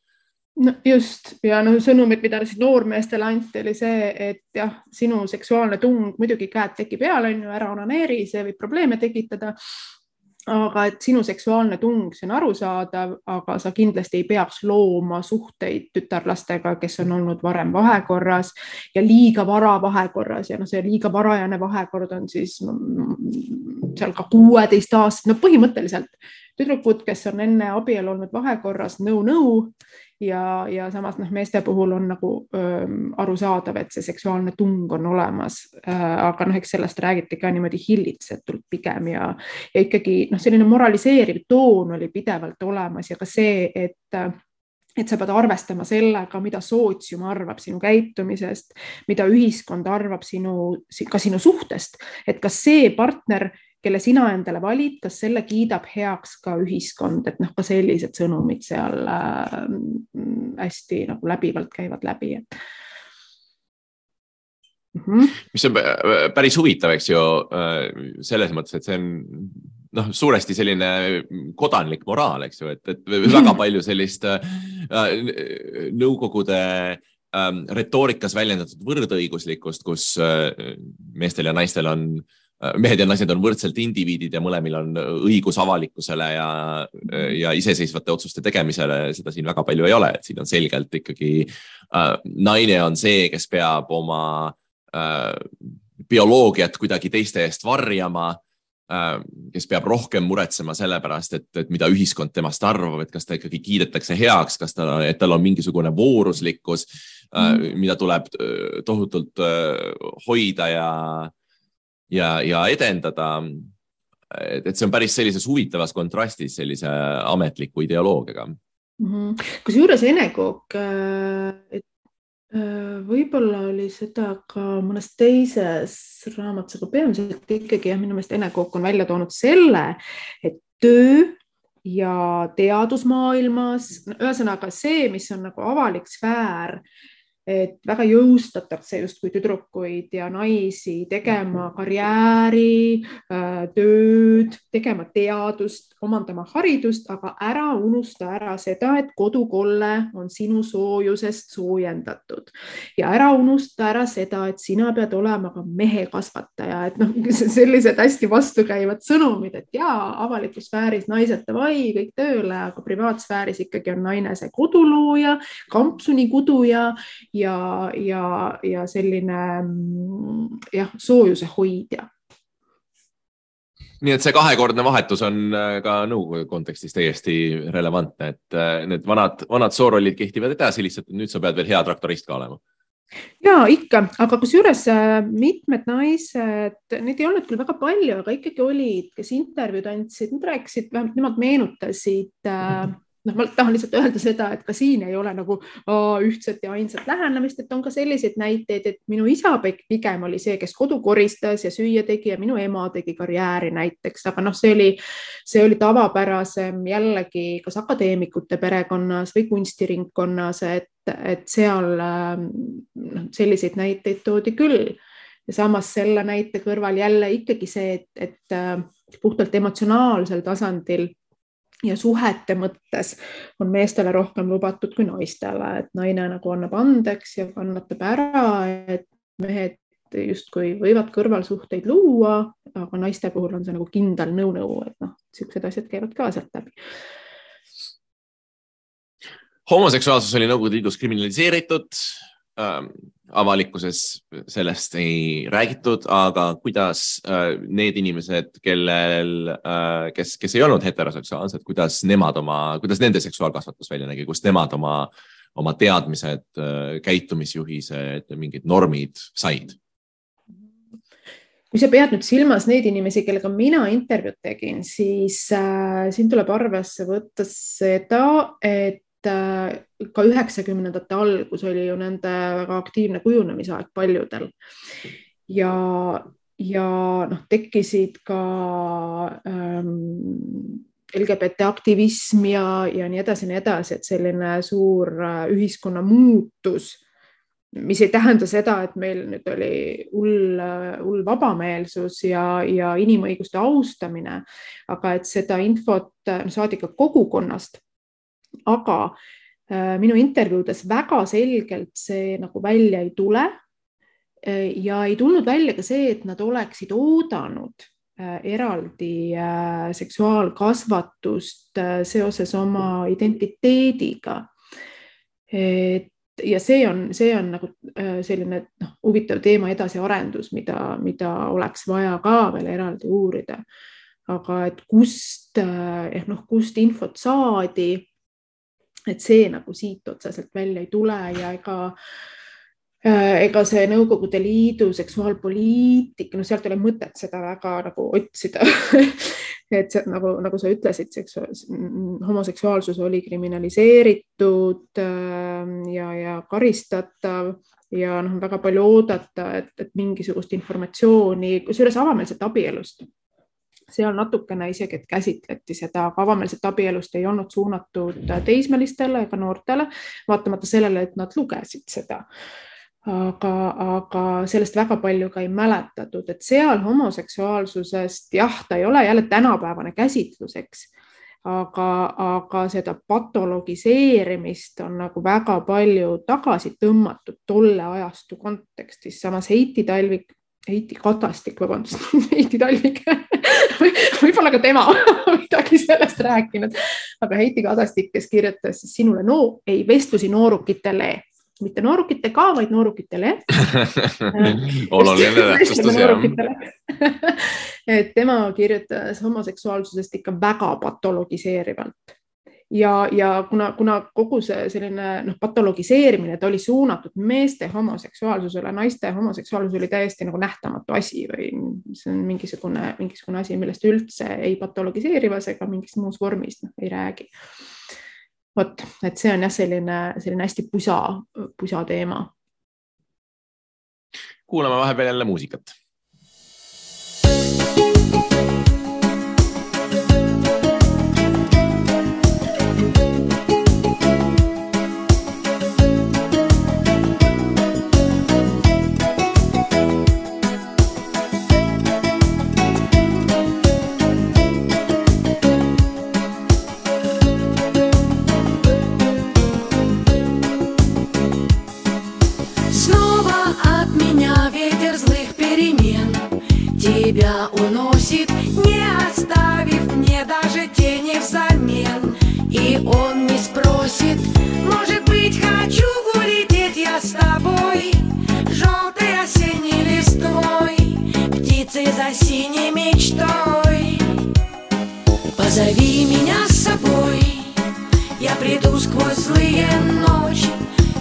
no just ja no sõnumid, mida siis noormeestele anti, oli see, et jah, sinu seksuaalne tung, muidugi käed teki peal on ju, ära onaneeri, see võib probleeme tekitada. Aga et sinu seksuaalne tung, see on arusaadav, aga sa kindlasti ei peaks looma suhteid tütarlastega, kes on olnud varem vahekorras ja liiga vara vahekorras. Ja noh, see liiga varajane vahekord on siis seal ka kuueteistaastased, no põhimõtteliselt tüdrukud, kes on enne abielu olnud vahekorras nõu-nõu ja, ja samas noh, meeste puhul on nagu öö, arusaadav, et see seksuaalne tung on olemas äh,. aga noh, eks sellest räägiti ka niimoodi hillitsetult pigem ja, ja ikkagi noh, selline moraliseeriv toon oli pidevalt olemas ja ka see, et et sa pead arvestama sellega, mida sootsium arvab sinu käitumisest, mida ühiskond arvab sinu, ka sinu suhtest, et kas see partner kelle sina endale valid, kas selle kiidab heaks ka ühiskond, et noh, ka sellised sõnumid seal äh, hästi nagu läbivalt käivad läbi, mm. -hmm. mis on päris huvitav, eks ju, äh, selles mõttes, et see on noh, suuresti selline kodanlik moraal, eks ju, et, et (laughs) väga palju sellist äh, nõukogude äh, retoorikas väljendatud võrdõiguslikkust, kus äh, meestel ja naistel on äh, Äh, mehed ja naised on võrdselt indiviidid ja mõlemil on õigus avalikkusele ja, ja iseseisvate otsuste tegemisele, seda siin väga palju ei ole, et siin on selgelt ikkagi äh, naine on see, kes peab oma äh, bioloogiat kuidagi teiste eest varjama äh,, kes peab rohkem muretsema selle pärast, et, et mida ühiskond temast arvab, et kas ta ikkagi kiidetakse heaks, kas tal, et tal on mingisugune vooruslikkus äh, mm., mida tuleb äh, tohutult äh, hoida ja ja, ja edendada. et see on päris sellises huvitavas kontrastis sellise ametliku ideoloogiaga mm -hmm.. kusjuures Ene Kook, äh, et äh, võib-olla oli seda ka mõnes teises raamatus, aga peamiselt ikkagi jah, minu meelest Ene Kook on välja toonud selle, et töö ja teadusmaailmas, ühesõnaga see, mis on nagu avalik sfäär et väga jõustatakse justkui tüdrukuid ja naisi tegema karjääri, äh, tööd, tegema teadust, omandama haridust, aga ära unusta ära seda, et kodukolle on sinu soojusest soojendatud. Ja ära unusta ära seda, et sina pead olema ka mehe kasvataja, et noh, (laughs) sellised hästi vastukäivad sõnumid, et ja avalikus sfääris naised davai, kõik tööle, aga privaatsfääris ikkagi on naine see kodulooja, kampsuni kuduja ja, ja, ja selline mm, jah, soojuse hoidja nii et see kahekordne vahetus on äh, ka nõukogude kontekstis täiesti relevantne, et äh, need vanad, vanad soorollid kehtivad edasi, lihtsalt nüüd sa pead veel hea traktorist ka olema. ja ikka, aga kusjuures äh, mitmed naised, neid ei olnud küll väga palju, aga ikkagi olid, kes intervjuud andsid, nad rääkisid, vähemalt nemad meenutasid äh, noh, ma tahan lihtsalt öelda seda, et ka siin ei ole nagu ühtset ja ainsat lähenemist, et on ka selliseid näiteid, et minu isa pigem oli see, kes kodu koristas ja süüa tegi ja minu ema tegi karjääri näiteks, aga noh, see oli, see oli tavapärasem jällegi kas akadeemikute perekonnas või kunstiringkonnas, et, et seal noh, selliseid näiteid toodi küll. ja samas selle näite kõrval jälle ikkagi see, et, et puhtalt emotsionaalsel tasandil ja suhete mõttes on meestele rohkem lubatud kui naistele, et naine nagu annab andeks ja kannatab ära, et mehed justkui võivad kõrvalsuhteid luua, aga naiste puhul on see nagu kindel nõu-nõu, et noh, niisugused asjad käivad ka sealt läbi. homoseksuaalsus oli Nõukogude Liidus kriminaliseeritud ähm avalikkuses sellest ei räägitud, aga kuidas äh, need inimesed, kellel, äh, kes, kes ei olnud heteroseksuaalsed, kuidas nemad oma, kuidas nende seksuaalkasvatus välja nägi, kust nemad oma, oma teadmised, äh, käitumisjuhised, mingid normid said? kui sa pead nüüd silmas neid inimesi, kellega mina intervjuud tegin, siis äh, siin tuleb arvesse võtta seda, et Äh, ka üheksakümnendate algus oli ju nende väga aktiivne kujunemisaeg paljudel. Ja, ja noh, tekkisid ka ähm, LGBT aktivism ja, ja nii edasi, nii edasi, et selline suur äh, ühiskonna muutus, mis ei tähenda seda, et meil nüüd oli hull, hull vabameelsus ja, ja inimõiguste austamine, aga et seda infot saadi ka kogukonnast aga Äh, minu intervjuudes väga selgelt see nagu välja ei tule. Äh, ja ei tulnud välja ka see, et nad oleksid oodanud äh, eraldi seksuaalkasvatust seoses oma identiteediga. et ja see on, see on nagu selline noh, huvitav teema edasiarendus, mida, mida oleks vaja ka veel eraldi uurida. aga et kust ehk noh, kust infot saadi et see nagu siit otseselt välja ei tule ja ega ega see Nõukogude Liidu seksuaalpoliitika, no sealt ei ole mõtet seda väga nagu otsida. (laughs) Et see, nagu, nagu sa ütlesid, homoseksuaalsus oli kriminaliseeritud äh, ja, ja karistatav ja noh, väga palju oodata, et, et mingisugust informatsiooni, kusjuures avameelset abielust seal natukene isegi, et käsitleti seda, aga avameelset abielust ei olnud suunatud teismelistele ega noortele, vaatamata sellele, et nad lugesid seda. Aga, aga sellest väga palju ka ei mäletatud, et seal homoseksuaalsusest jah, ta ei ole jälle tänapäevane käsitlus, eks, aga, aga seda patologiseerimist on nagu väga palju tagasi tõmmatud tolle ajastu kontekstis, samas Heiti Talvik Heiti Kadastik, vabandust (laughs) Heiti Talvik. Võib-olla ka tema midagi sellest rääkinud, aga Heiti Kadastik, kes kirjutas sinule no ei vestlusi noorukitele, mitte noorukitega, vaid noorukitele. (laughs) Oluline täpsustus jah. et tema kirjutas homoseksuaalsusest ikka väga patologiseerivalt ja, ja kuna, kuna kogu see selline noh, patologiseerimine, ta oli suunatud meeste homoseksuaalsusele, naiste homoseksuaalsus oli täiesti nagu nähtamatu asi või see on mingisugune, mingisugune asi, millest üldse ei patologiseerivas ega mingis muus vormis noh, ei räägi. vot, et see on jah, selline, selline hästi pusa, pusa teema. kuulame vahepeal jälle muusikat. thank you уносит, не оставив мне даже тени взамен. И он не спросит, может быть, хочу улететь я с тобой, желтой осенней листвой, птицы за синей мечтой. Позови меня с собой, я приду сквозь злые ночи,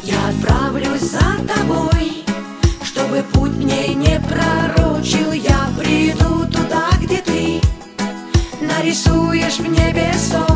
я отправлюсь за тобой, чтобы путь мне не прорвать. so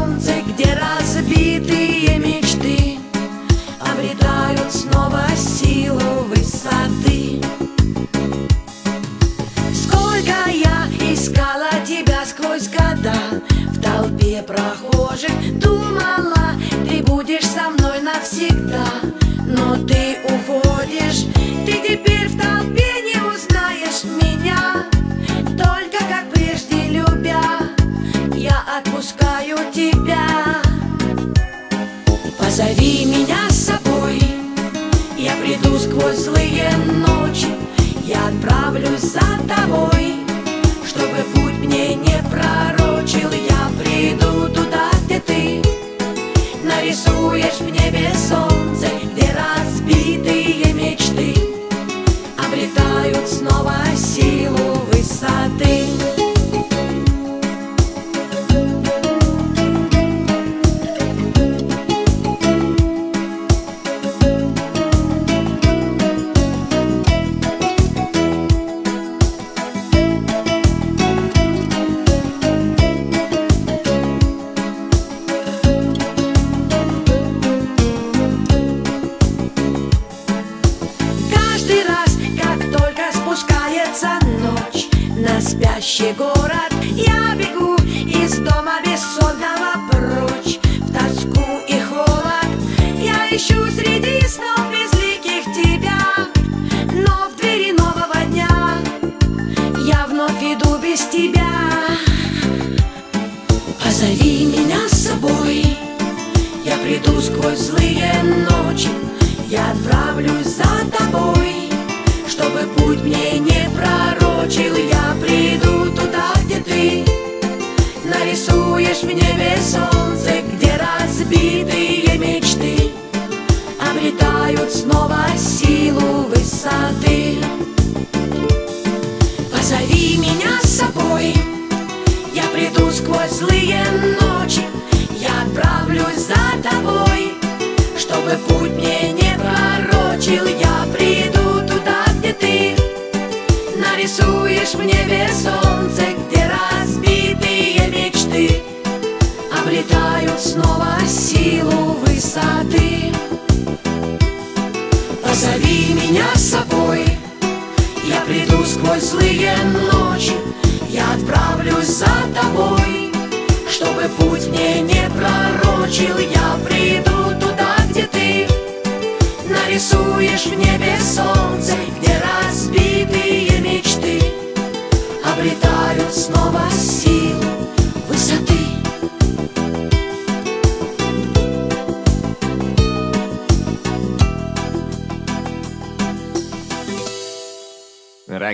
в небе солнце Где разбитые мечты Обретают снова силу высоты. Позови меня с собой Я приду сквозь злые ночи Я отправлюсь за тобой Чтобы путь мне не пророчил. Я приду туда, где ты Нарисуешь в небе солнце снова силу высоты. Позови меня с собой. Я приду сквозь злые ночи. Я отправлюсь за тобой. Чтобы путь мне не пророчил Я приду туда, где ты. Нарисуешь в небе солнце Где разбитые мечты. Обретают снова силу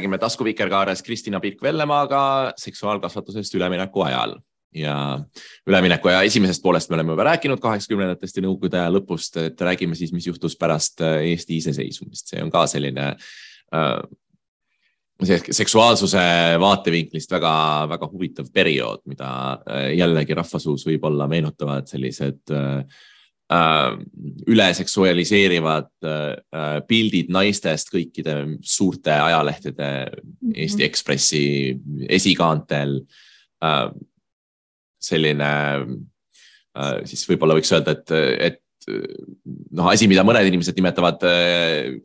räägime taskuvikerkaares Kristina Pirk-Vellemaaga seksuaalkasvatusest ülemineku ajal. Ja ülemineku aja esimesest poolest me oleme juba rääkinud kaheksakümnendatest ja nõukogude aja lõpust, et räägime siis, mis juhtus pärast äh, Eesti iseseisvumist, see on ka selline äh, seksuaalsuse vaatevinklist väga-väga huvitav periood, mida äh, jällegi rahvasuus võib-olla meenutavad sellised äh, äh, üleseksualiseerivad äh, pildid naistest kõikide suurte ajalehtede mm -hmm. Eesti Ekspressi esikaantel äh,. selline äh, siis võib-olla võiks öelda, et, et noh, asi, mida mõned inimesed nimetavad äh,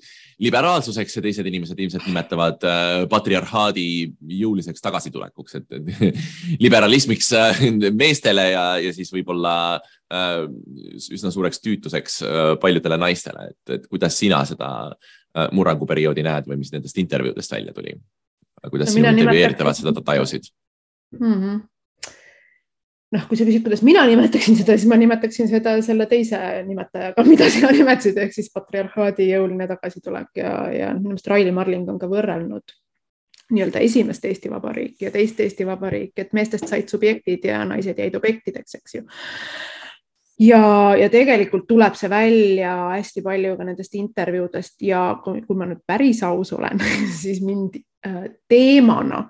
liberaalsuseks ja teised inimesed ilmselt nimetavad äh, patriarhaadi jõuliseks tagasitulekuks, et, (laughs) liberalismiks äh, meestele ja, ja siis võib-olla äh, üsna suureks tüütuseks äh, paljudele naistele, et, et kuidas sina seda äh, murranguperioodi näed või mis nendest intervjuudest välja tuli? kuidas No sinu intervjueeritavad seda tajusid? mm. -hmm. noh, kui sa küsid, kuidas mina nimetaksin seda, siis ma nimetaksin seda selle teise nimetajaga, mida sina nimetasid, ehk siis patriarhaadi jõuline tagasitulek ja, ja minu meelest Raili Marling on ka võrrelnud nii-öelda esimest Eesti Vabariiki ja teist Eesti Vabariiki, et meestest said subjektid ja naised jäid objektideks, eks ju. Ja, ja tegelikult tuleb see välja hästi palju ka nendest intervjuudest ja kui, kui ma nüüd päris aus olen, (laughs) siis mind äh, teemana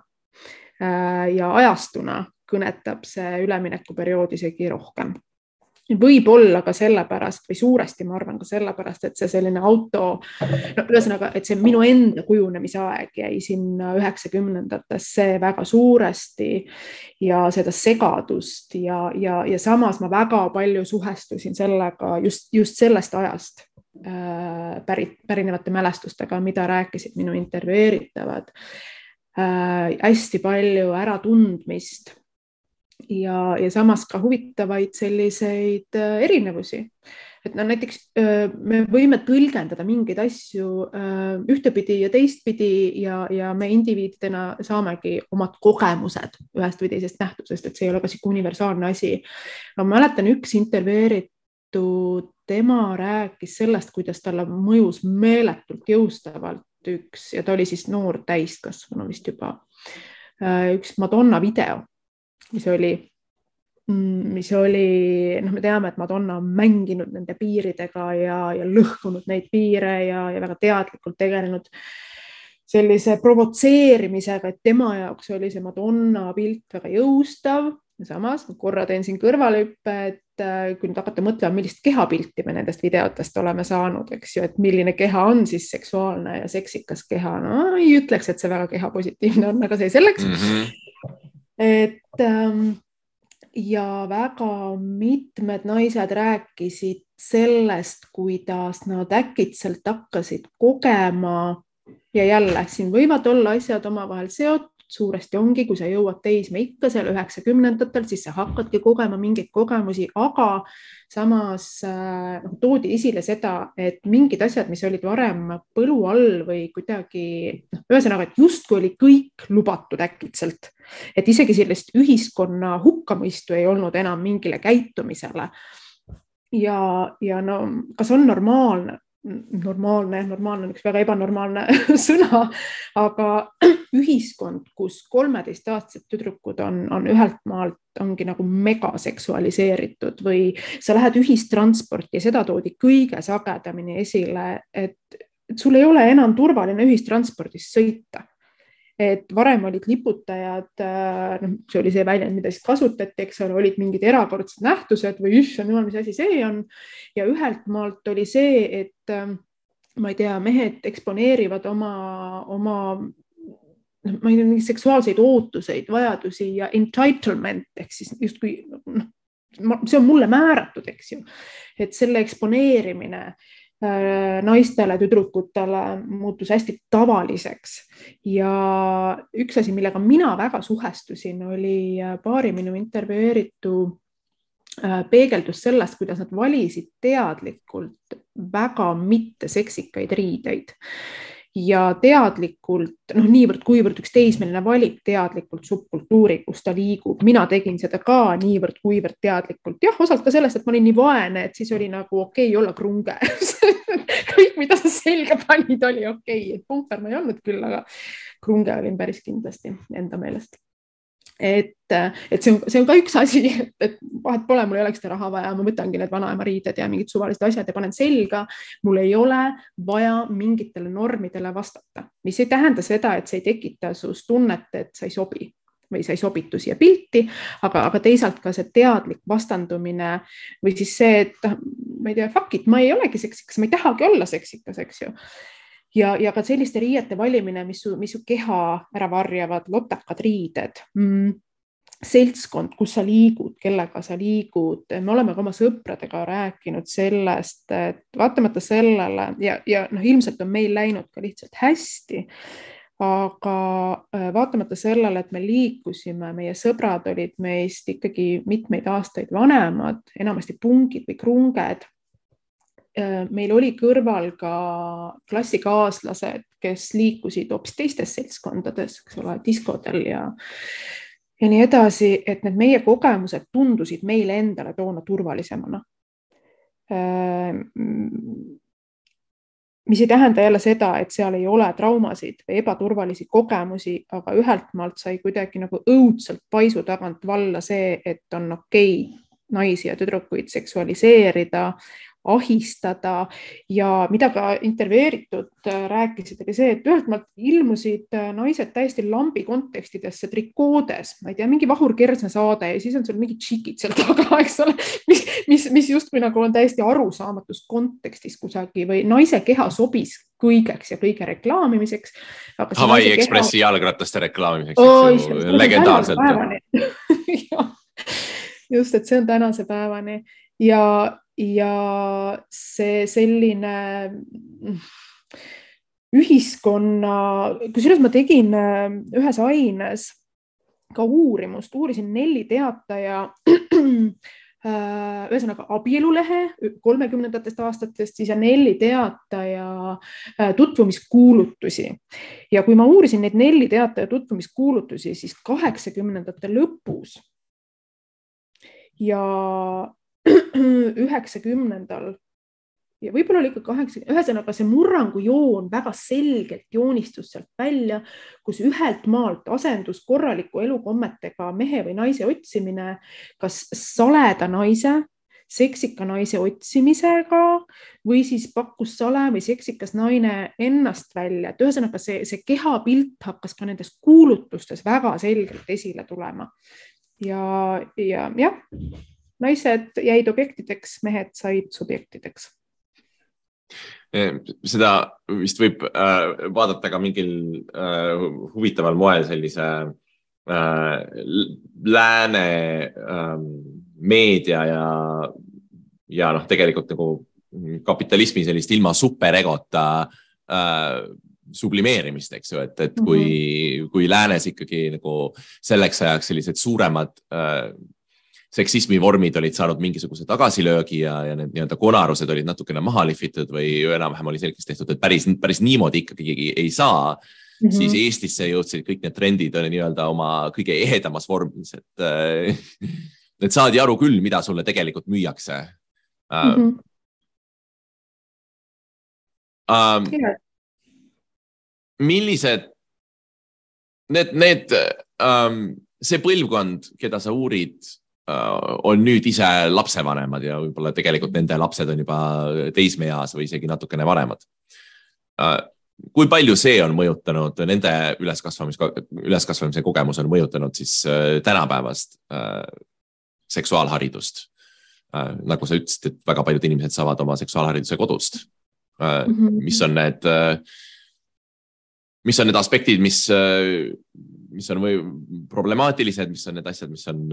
äh, ja ajastuna kõnetab see üleminekuperiood isegi rohkem. Võib-olla ka sellepärast või suuresti ma arvan ka sellepärast, et see selline auto, no ühesõnaga, et see minu enda kujunemise aeg jäi sinna üheksakümnendatesse väga suuresti ja seda segadust ja, ja, ja samas ma väga palju suhestusin sellega just, just sellest ajast äh, pärit, pärinevate mälestustega, mida rääkisid minu intervjueeritavad äh,. hästi palju äratundmist ja, ja samas ka huvitavaid selliseid äh, erinevusi. et no näiteks äh, me võime tõlgendada mingeid asju äh, ühtepidi ja teistpidi ja, ja me indiviididena saamegi omad kogemused ühest või teisest nähtusest, et see ei ole ka sihuke universaalne asi. ma mäletan, üks intervjueeritud, tema rääkis sellest, kuidas talle mõjus meeletult jõustavalt üks ja ta oli siis noor täiskasvanu vist juba, üks Madonna video mis oli, mis oli, noh, me teame, et Madonna on mänginud nende piiridega ja, ja lõhkunud neid piire ja, ja väga teadlikult tegelenud sellise provotseerimisega, et tema jaoks oli see Madonna pilt väga jõustav samas ma korra teen siin kõrvalhüppe, et äh, kui nüüd hakata mõtlema, millist kehapilti me nendest videotest oleme saanud, eks ju, et milline keha on siis seksuaalne ja seksikas keha, no ei ütleks, et see väga kehapositiivne on, aga see selleks Mm -hmm. Et ähm, ja väga mitmed naised rääkisid sellest, kuidas nad äkitselt hakkasid kogema ja jälle siin võivad olla asjad omavahel seotud, suuresti ongi, kui sa jõuad teismeikka seal üheksakümnendatel, siis sa hakkadki kogema mingeid kogemusi, aga samas äh, noh, toodi esile seda, et mingid asjad, mis olid varem põlu all või kuidagi noh, ühesõnaga, et justkui oli kõik lubatud äkitselt, et isegi sellist ühiskonna hukkamõistu ei olnud enam mingile käitumisele. Ja, ja no kas on normaalne, normaalne, normaalne on üks väga ebanormaalne (laughs) sõna, aga (clears throat) ühiskond, kus kolmeteistaastased tüdrukud on, on ühelt maalt ongi nagu megaseksualiseeritud või sa lähed ühistransporti ja seda toodi kõige sagedamini esile, et, sul ei ole enam turvaline ühistranspordis sõita et varem olid liputajad, äh, noh, see oli see väljend, mida siis kasutati, eks ole, olid mingid erakordsed nähtused või issand jumal, mis asi see on. ja ühelt maalt oli see, et ähm, ma ei tea, mehed eksponeerivad oma, oma noh, ma ei tea, mingeid seksuaalseid ootuseid, vajadusi ja entitlement ehk siis justkui noh, see on mulle määratud, eks ju, et selle eksponeerimine naistele, tüdrukutele muutus hästi tavaliseks. Ja üks asi, millega mina väga suhestusin, oli äh, paari minu intervjueeritu äh, peegeldus sellest, kuidas nad valisid teadlikult väga mitteseksikaid riideid ja teadlikult, noh, niivõrd-kuivõrd üks teismeline valib teadlikult subkultuuri, kus ta liigub, mina tegin seda ka niivõrd-kuivõrd teadlikult, jah, osalt ka sellest, et ma olin nii vaene, et siis oli nagu okei okay olla krunge. (laughs) Kõik, mida sa selga panid, oli okei. Okay., et pumper ma ei olnud küll, aga krunge olin päris kindlasti enda meelest et, et see on, see on ka üks asi, et vahet pole, mul ei oleks seda raha vaja, ma võtangi need vanaema riided ja mingid suvalised asjad ja panen selga. mul ei ole vaja mingitele normidele vastata, mis ei tähenda seda, et see ei tekita sinust tunnet, et sa ei sobi või sa ei sobitu siia pilti, aga, aga teisalt ka see teadlik vastandumine või siis see, et ma ei tea, fuck it, ma ei olegi seksikas, ma ei tahagi olla seksikas, eks ju ja, ja ka selliste riiete valimine, mis mis su keha ära varjavad, lotakad riided mm seltskond, kus sa liigud, kellega sa liigud, me oleme ka oma sõpradega rääkinud sellest, et vaatamata sellele ja, ja noh, ilmselt on meil läinud ka lihtsalt hästi. aga äh, vaatamata sellele, et me liikusime, meie sõbrad olid meist ikkagi mitmeid aastaid vanemad, enamasti pungid või krunged meil oli kõrval ka klassikaaslased, kes liikusid hoopis teistes seltskondades, eks ole, diskodel ja, ja nii edasi, et need meie kogemused tundusid meile endale toona turvalisemana. Äh, mis ei tähenda jälle seda, et seal ei ole traumasid või ebaturvalisi kogemusi, aga ühelt maalt sai kuidagi nagu õudselt paisu tagant valla see, et on okei okay naisi ja tüdrukuid seksualiseerida, ahistada. Ja mida ka intervjueeritud äh, rääkisid, oli see, et ühelt maalt ilmusid äh, naised täiesti lambi kontekstidesse trikoodes, ma ei tea, mingi Vahur Kersna saade ja siis on sul mingid tšikid seal taga, (laughs) eks ole, mis, mis, mis justkui nagu on täiesti arusaamatust kontekstis kusagil või naise keha sobis kõigeks ja kõige reklaamimiseks. Hawaii Ekspressi keha... jalgrataste reklaamimiseks oh,, legendaarselt. (laughs) just, et see on tänase päevani. Ja ja see selline ühiskonna, kusjuures ma tegin äh, ühes aines ka uurimust, uurisin Nelli Teataja äh, ühesõnaga abielulehe kolmekümnendatest aastatest, siis ja Nelli Teataja äh, tutvumiskuulutusi. ja kui ma uurisin neid Nelli Teataja tutvumiskuulutusi, siis kaheksakümnendate lõpus ja üheksakümnendal ja võib-olla oli ikka kaheksakümmend, ühesõnaga see murrangujoon väga selgelt joonistus sealt välja, kus ühelt maalt asendus korraliku elukommetega mehe või naise otsimine, kas saleda naise, seksika naise otsimisega või siis pakkus sale või seksikas naine ennast välja, et ühesõnaga see, see kehapilt hakkas ka nendes kuulutustes väga selgelt esile tulema. ja, ja jah naised jäid objektideks, mehed said subjektideks. seda vist võib äh, vaadata ka mingil äh, huvitaval moel sellise äh, lääne äh, meedia ja, ja noh, tegelikult nagu kapitalismi sellist ilma superegota äh, sublimeerimist, eks ju, et, et kui mm, -hmm. kui läänes ikkagi nagu selleks ajaks sellised suuremad äh, seksismi vormid olid saanud mingisuguse tagasilöögi ja, ja need nii-öelda konarused olid natukene maha lihvitud või enam-vähem oli selgeks tehtud, et päris, päris niimoodi ikkagi ei saa mm. -hmm. siis Eestisse jõudsid kõik need trendid nii-öelda oma kõige ehedamas vormis, et äh, et saadi aru küll, mida sulle tegelikult müüakse uh, mm. -hmm. Yeah. millised need, need um,, see põlvkond, keda sa uurid on nüüd ise lapsevanemad ja võib-olla tegelikult nende lapsed on juba teismeeas või isegi natukene vanemad uh,. kui palju see on mõjutanud nende üleskasvamis, üleskasvamise kogemus on mõjutanud siis uh, tänapäevast seksuaalharidust nagu sa ütlesid, et väga paljud inimesed saavad oma seksuaalhariduse kodust -hmm. mis on need mis on need aspektid, mis, mis on või problemaatilised, mis on need asjad, mis on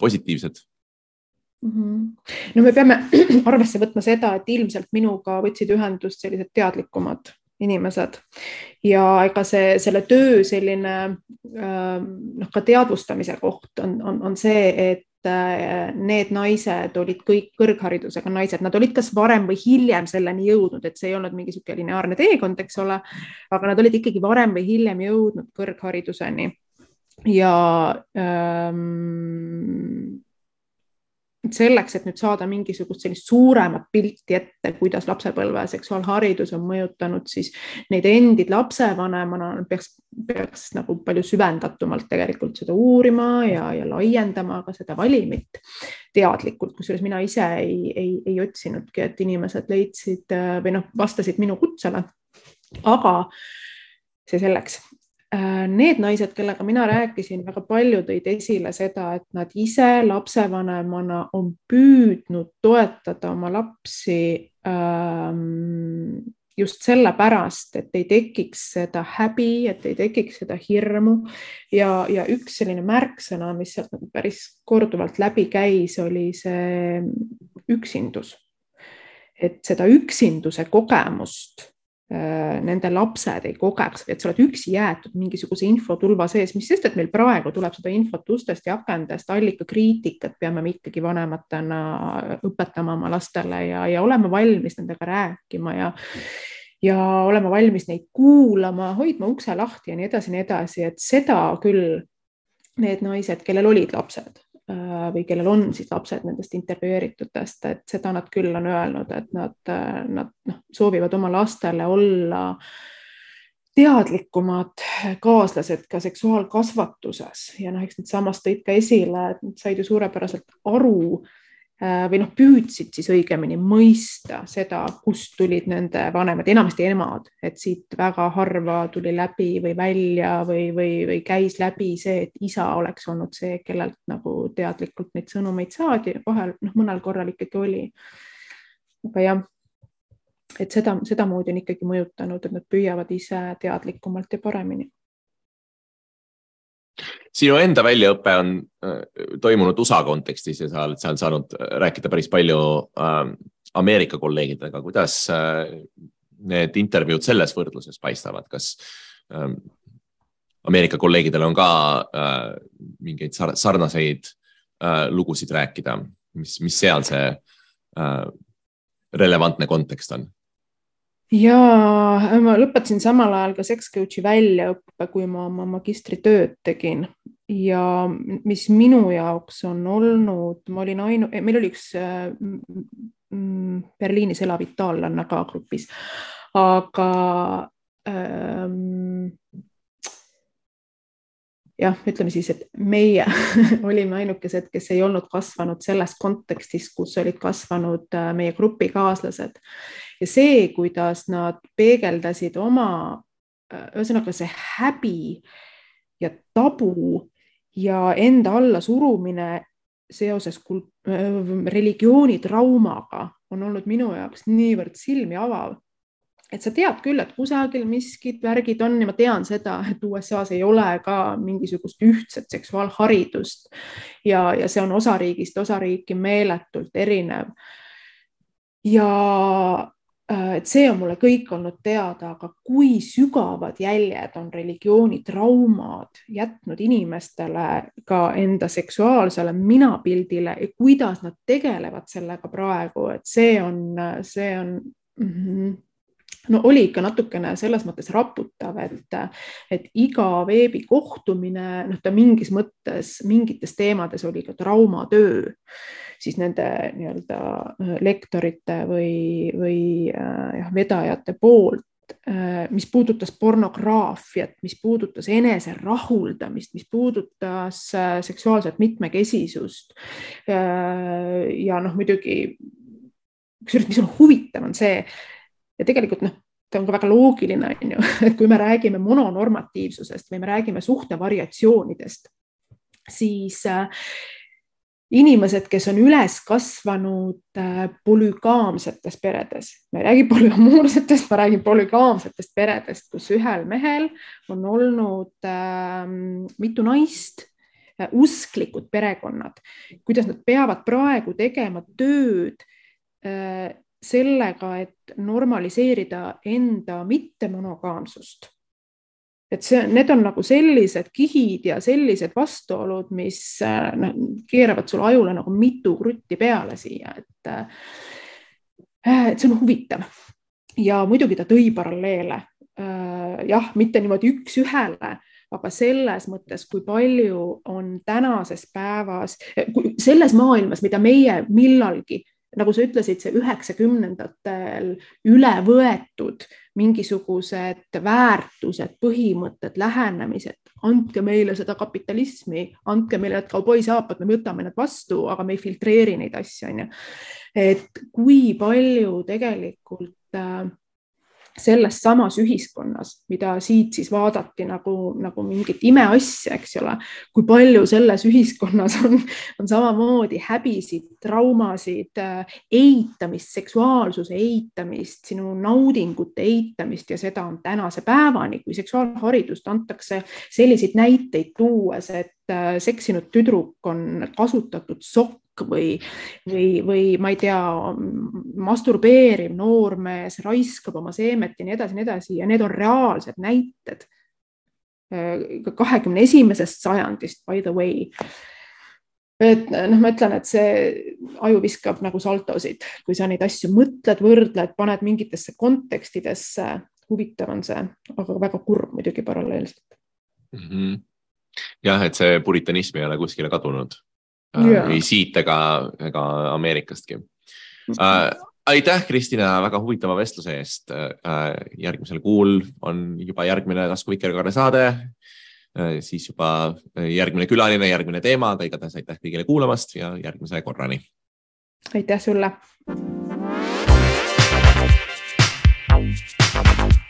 positiivsed? no me peame (clears throat) arvesse võtma seda, et ilmselt minuga võtsid ühendust sellised teadlikumad inimesed ja ega see, selle töö selline noh, ka teadvustamise koht on, on, on see, et Äh, need naised olid kõik kõrgharidusega naised, nad olid kas varem või hiljem selleni jõudnud, et see ei olnud mingi niisugune lineaarne teekond, eks ole, aga nad olid ikkagi varem või hiljem jõudnud kõrghariduseni. Ja ähm, selleks, et nüüd saada mingisugust sellist suuremat pilti ette, kuidas lapsepõlve seksuaalharidus on mõjutanud, siis neid endid lapsevanemana peaks, peaks nagu palju süvendatumalt tegelikult seda uurima ja, ja laiendama ka seda valimit teadlikult, kusjuures mina ise ei, ei, ei otsinudki, et inimesed leidsid või noh, vastasid minu kutsele. aga see selleks, need naised, kellega mina rääkisin, väga palju tõid esile seda, et nad ise lapsevanemana on püüdnud toetada oma lapsi ähm, just sellepärast, et ei tekiks seda häbi, et ei tekiks seda hirmu ja, ja üks selline märksõna, mis sealt nagu päris korduvalt läbi käis, oli see üksindus. et seda üksinduse kogemust Äh, nende lapsed ei kogeks et sa oled üksi jäetud mingisuguse infotulva sees, mis sest, et meil praegu tuleb seda infot ustest ja akendest, allikakriitikat peame me ikkagi vanematena õpetama oma lastele ja, ja olema valmis nendega rääkima ja ja olema valmis neid kuulama, hoidma ukse lahti ja nii edasi, nii edasi, et seda küll need naised, kellel olid lapsed, Äh, või kellel on siis lapsed nendest intervjueeritutest, et seda nad küll on öelnud, et nad, äh, nad noh, soovivad oma lastele olla teadlikumad kaaslased ka seksuaalkasvatuses. Ja noh, eks need samast tõid ka esile, et nad said ju suurepäraselt aru Äh, või noh, püüdsid siis õigemini mõista seda, kust tulid nende vanemad, enamasti emad, et siit väga harva tuli läbi või välja või, või, või käis läbi see, et isa oleks olnud see, kellelt nagu teadlikult neid sõnumeid saadi, vahel noh, mõnel korral ikkagi oli. aga jah, et seda, sedamoodi on ikkagi mõjutanud, et nad püüavad ise teadlikumalt ja paremini sinu enda väljaõpe on äh, toimunud USA kontekstis ja sa oled seal saanud äh, rääkida päris palju äh, Ameerika kolleegidega, kuidas äh, need intervjuud selles võrdluses paistavad, kas äh, Ameerika kolleegidel on ka mingeid sarnaseid lugusid rääkida, mis, mis seal see relevantne kontekst on? Ja ma lõpetasin samal ajal ka sex coach'i väljaõppe, kui ma oma magistritööd tegin. Ja mis minu jaoks on olnud, ma olin ainu-, meil oli üks mm, Berliinis elav itaallane ka grupis, aga ähm, jah, ütleme siis, et meie (laughs) olime ainukesed, kes ei olnud kasvanud selles kontekstis, kus olid kasvanud äh, meie grupikaaslased. Ja see, kuidas nad peegeldasid oma, äh, ühesõnaga see häbi ja tabu ja enda allasurumine seoses äh, religiooni traumaga on olnud minu jaoks niivõrd silmi avav et sa tead küll, et kusagil miskid värgid on ja ma tean seda, et USA-s ei ole ka mingisugust ühtset seksuaalharidust ja, ja see on osariigist osariiki meeletult erinev. ja äh, et see on mulle kõik olnud teada, aga kui sügavad jäljed on religioonitraumad jätnud inimestele ka enda seksuaalsele minapildile ja kuidas nad tegelevad sellega praegu, et see on, see on mm -hmm no oli ikka natukene selles mõttes raputav, et, et iga veebikohtumine, noh, ta mingis mõttes mingites teemades oli ka traumatöö. siis nende nii-öelda äh, lektorite või, või äh, jah, vedajate poolt, mis puudutas pornograafiat, mis puudutas enese rahuldamist, mis puudutas seksuaalset mitmekesisust. ja noh, muidugi kusjuures, mis on huvitav, on see ja tegelikult noh, see on ka väga loogiline, on ju, (laughs) et kui me räägime mononormatiivsusest või me räägime suhte variatsioonidest, siis äh, inimesed, kes on üles kasvanud äh, polügaamsetes peredes, ma ei räägi (laughs) polüamoorsetest, ma räägin polügaamsetest peredest, kus ühel mehel on olnud äh, mitu naist äh,, usklikud perekonnad, kuidas nad peavad praegu tegema tööd äh, sellega, et normaliseerida enda mittemonogaamsust et see, need on nagu sellised kihid ja sellised vastuolud, mis noh, keeravad sulle ajule nagu mitu krutti peale siia, et, äh, et see on huvitav. ja muidugi ta tõi paralleele. Äh, jah, mitte niimoodi üks-ühele, aga selles mõttes, kui palju on tänases päevas, selles maailmas, mida meie millalgi nagu sa ütlesid, see üheksakümnendatel üle võetud mingisugused väärtused, põhimõtted, lähenemised, andke meile seda kapitalismi, andke meile need kauboisaapad, me võtame need vastu, aga me ei filtreeri neid asju, onju. et kui palju tegelikult äh, selles samas ühiskonnas, mida siit siis vaadati nagu, nagu mingit imeasja, eks ole, kui palju selles ühiskonnas on, on samamoodi häbisid, traumasid, eitamist, seksuaalsuse eitamist, sinu naudingute eitamist ja seda on tänase päevani, kui seksuaalharidust antakse selliseid näiteid tuues, et äh, seksinud tüdruk on kasutatud sokk või, või, või ma ei tea, masturbeeriv noormees raiskab oma seemet ja nii edasi, nii edasi ja need on reaalsed näited kahekümne esimesest sajandist, by the way. et noh, ma ütlen, et see aju viskab nagu saltosid, kui sa neid asju mõtled, võrdled, paned mingitesse kontekstidesse. huvitav on see, aga väga kurb muidugi paralleelselt mm. -hmm. jah, et see puritanism ei ole kuskile kadunud yeah. ei siit ega, ega Ameerikastki äh,. aitäh, Kristina, väga huvitava vestluse eest äh,. järgmisel kuul on juba järgmine Tasku Vikerkaare saade äh,. siis juba järgmine külaline, järgmine teema, aga igatahes aitäh kõigile kuulamast ja järgmise korrani. aitäh sulle. siis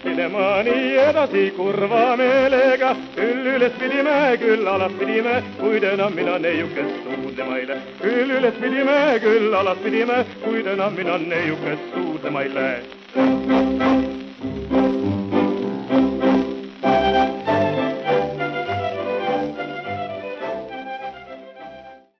ligadi-logadi sõitsime ma nii edasi kurva meelega. küll üles pidime, küll alas pidime, kuid enam mina neiukest suudlema ei lähe. küll üles pidime, küll alas pidime, kuid enam mina neiukest suudlema ei lähe.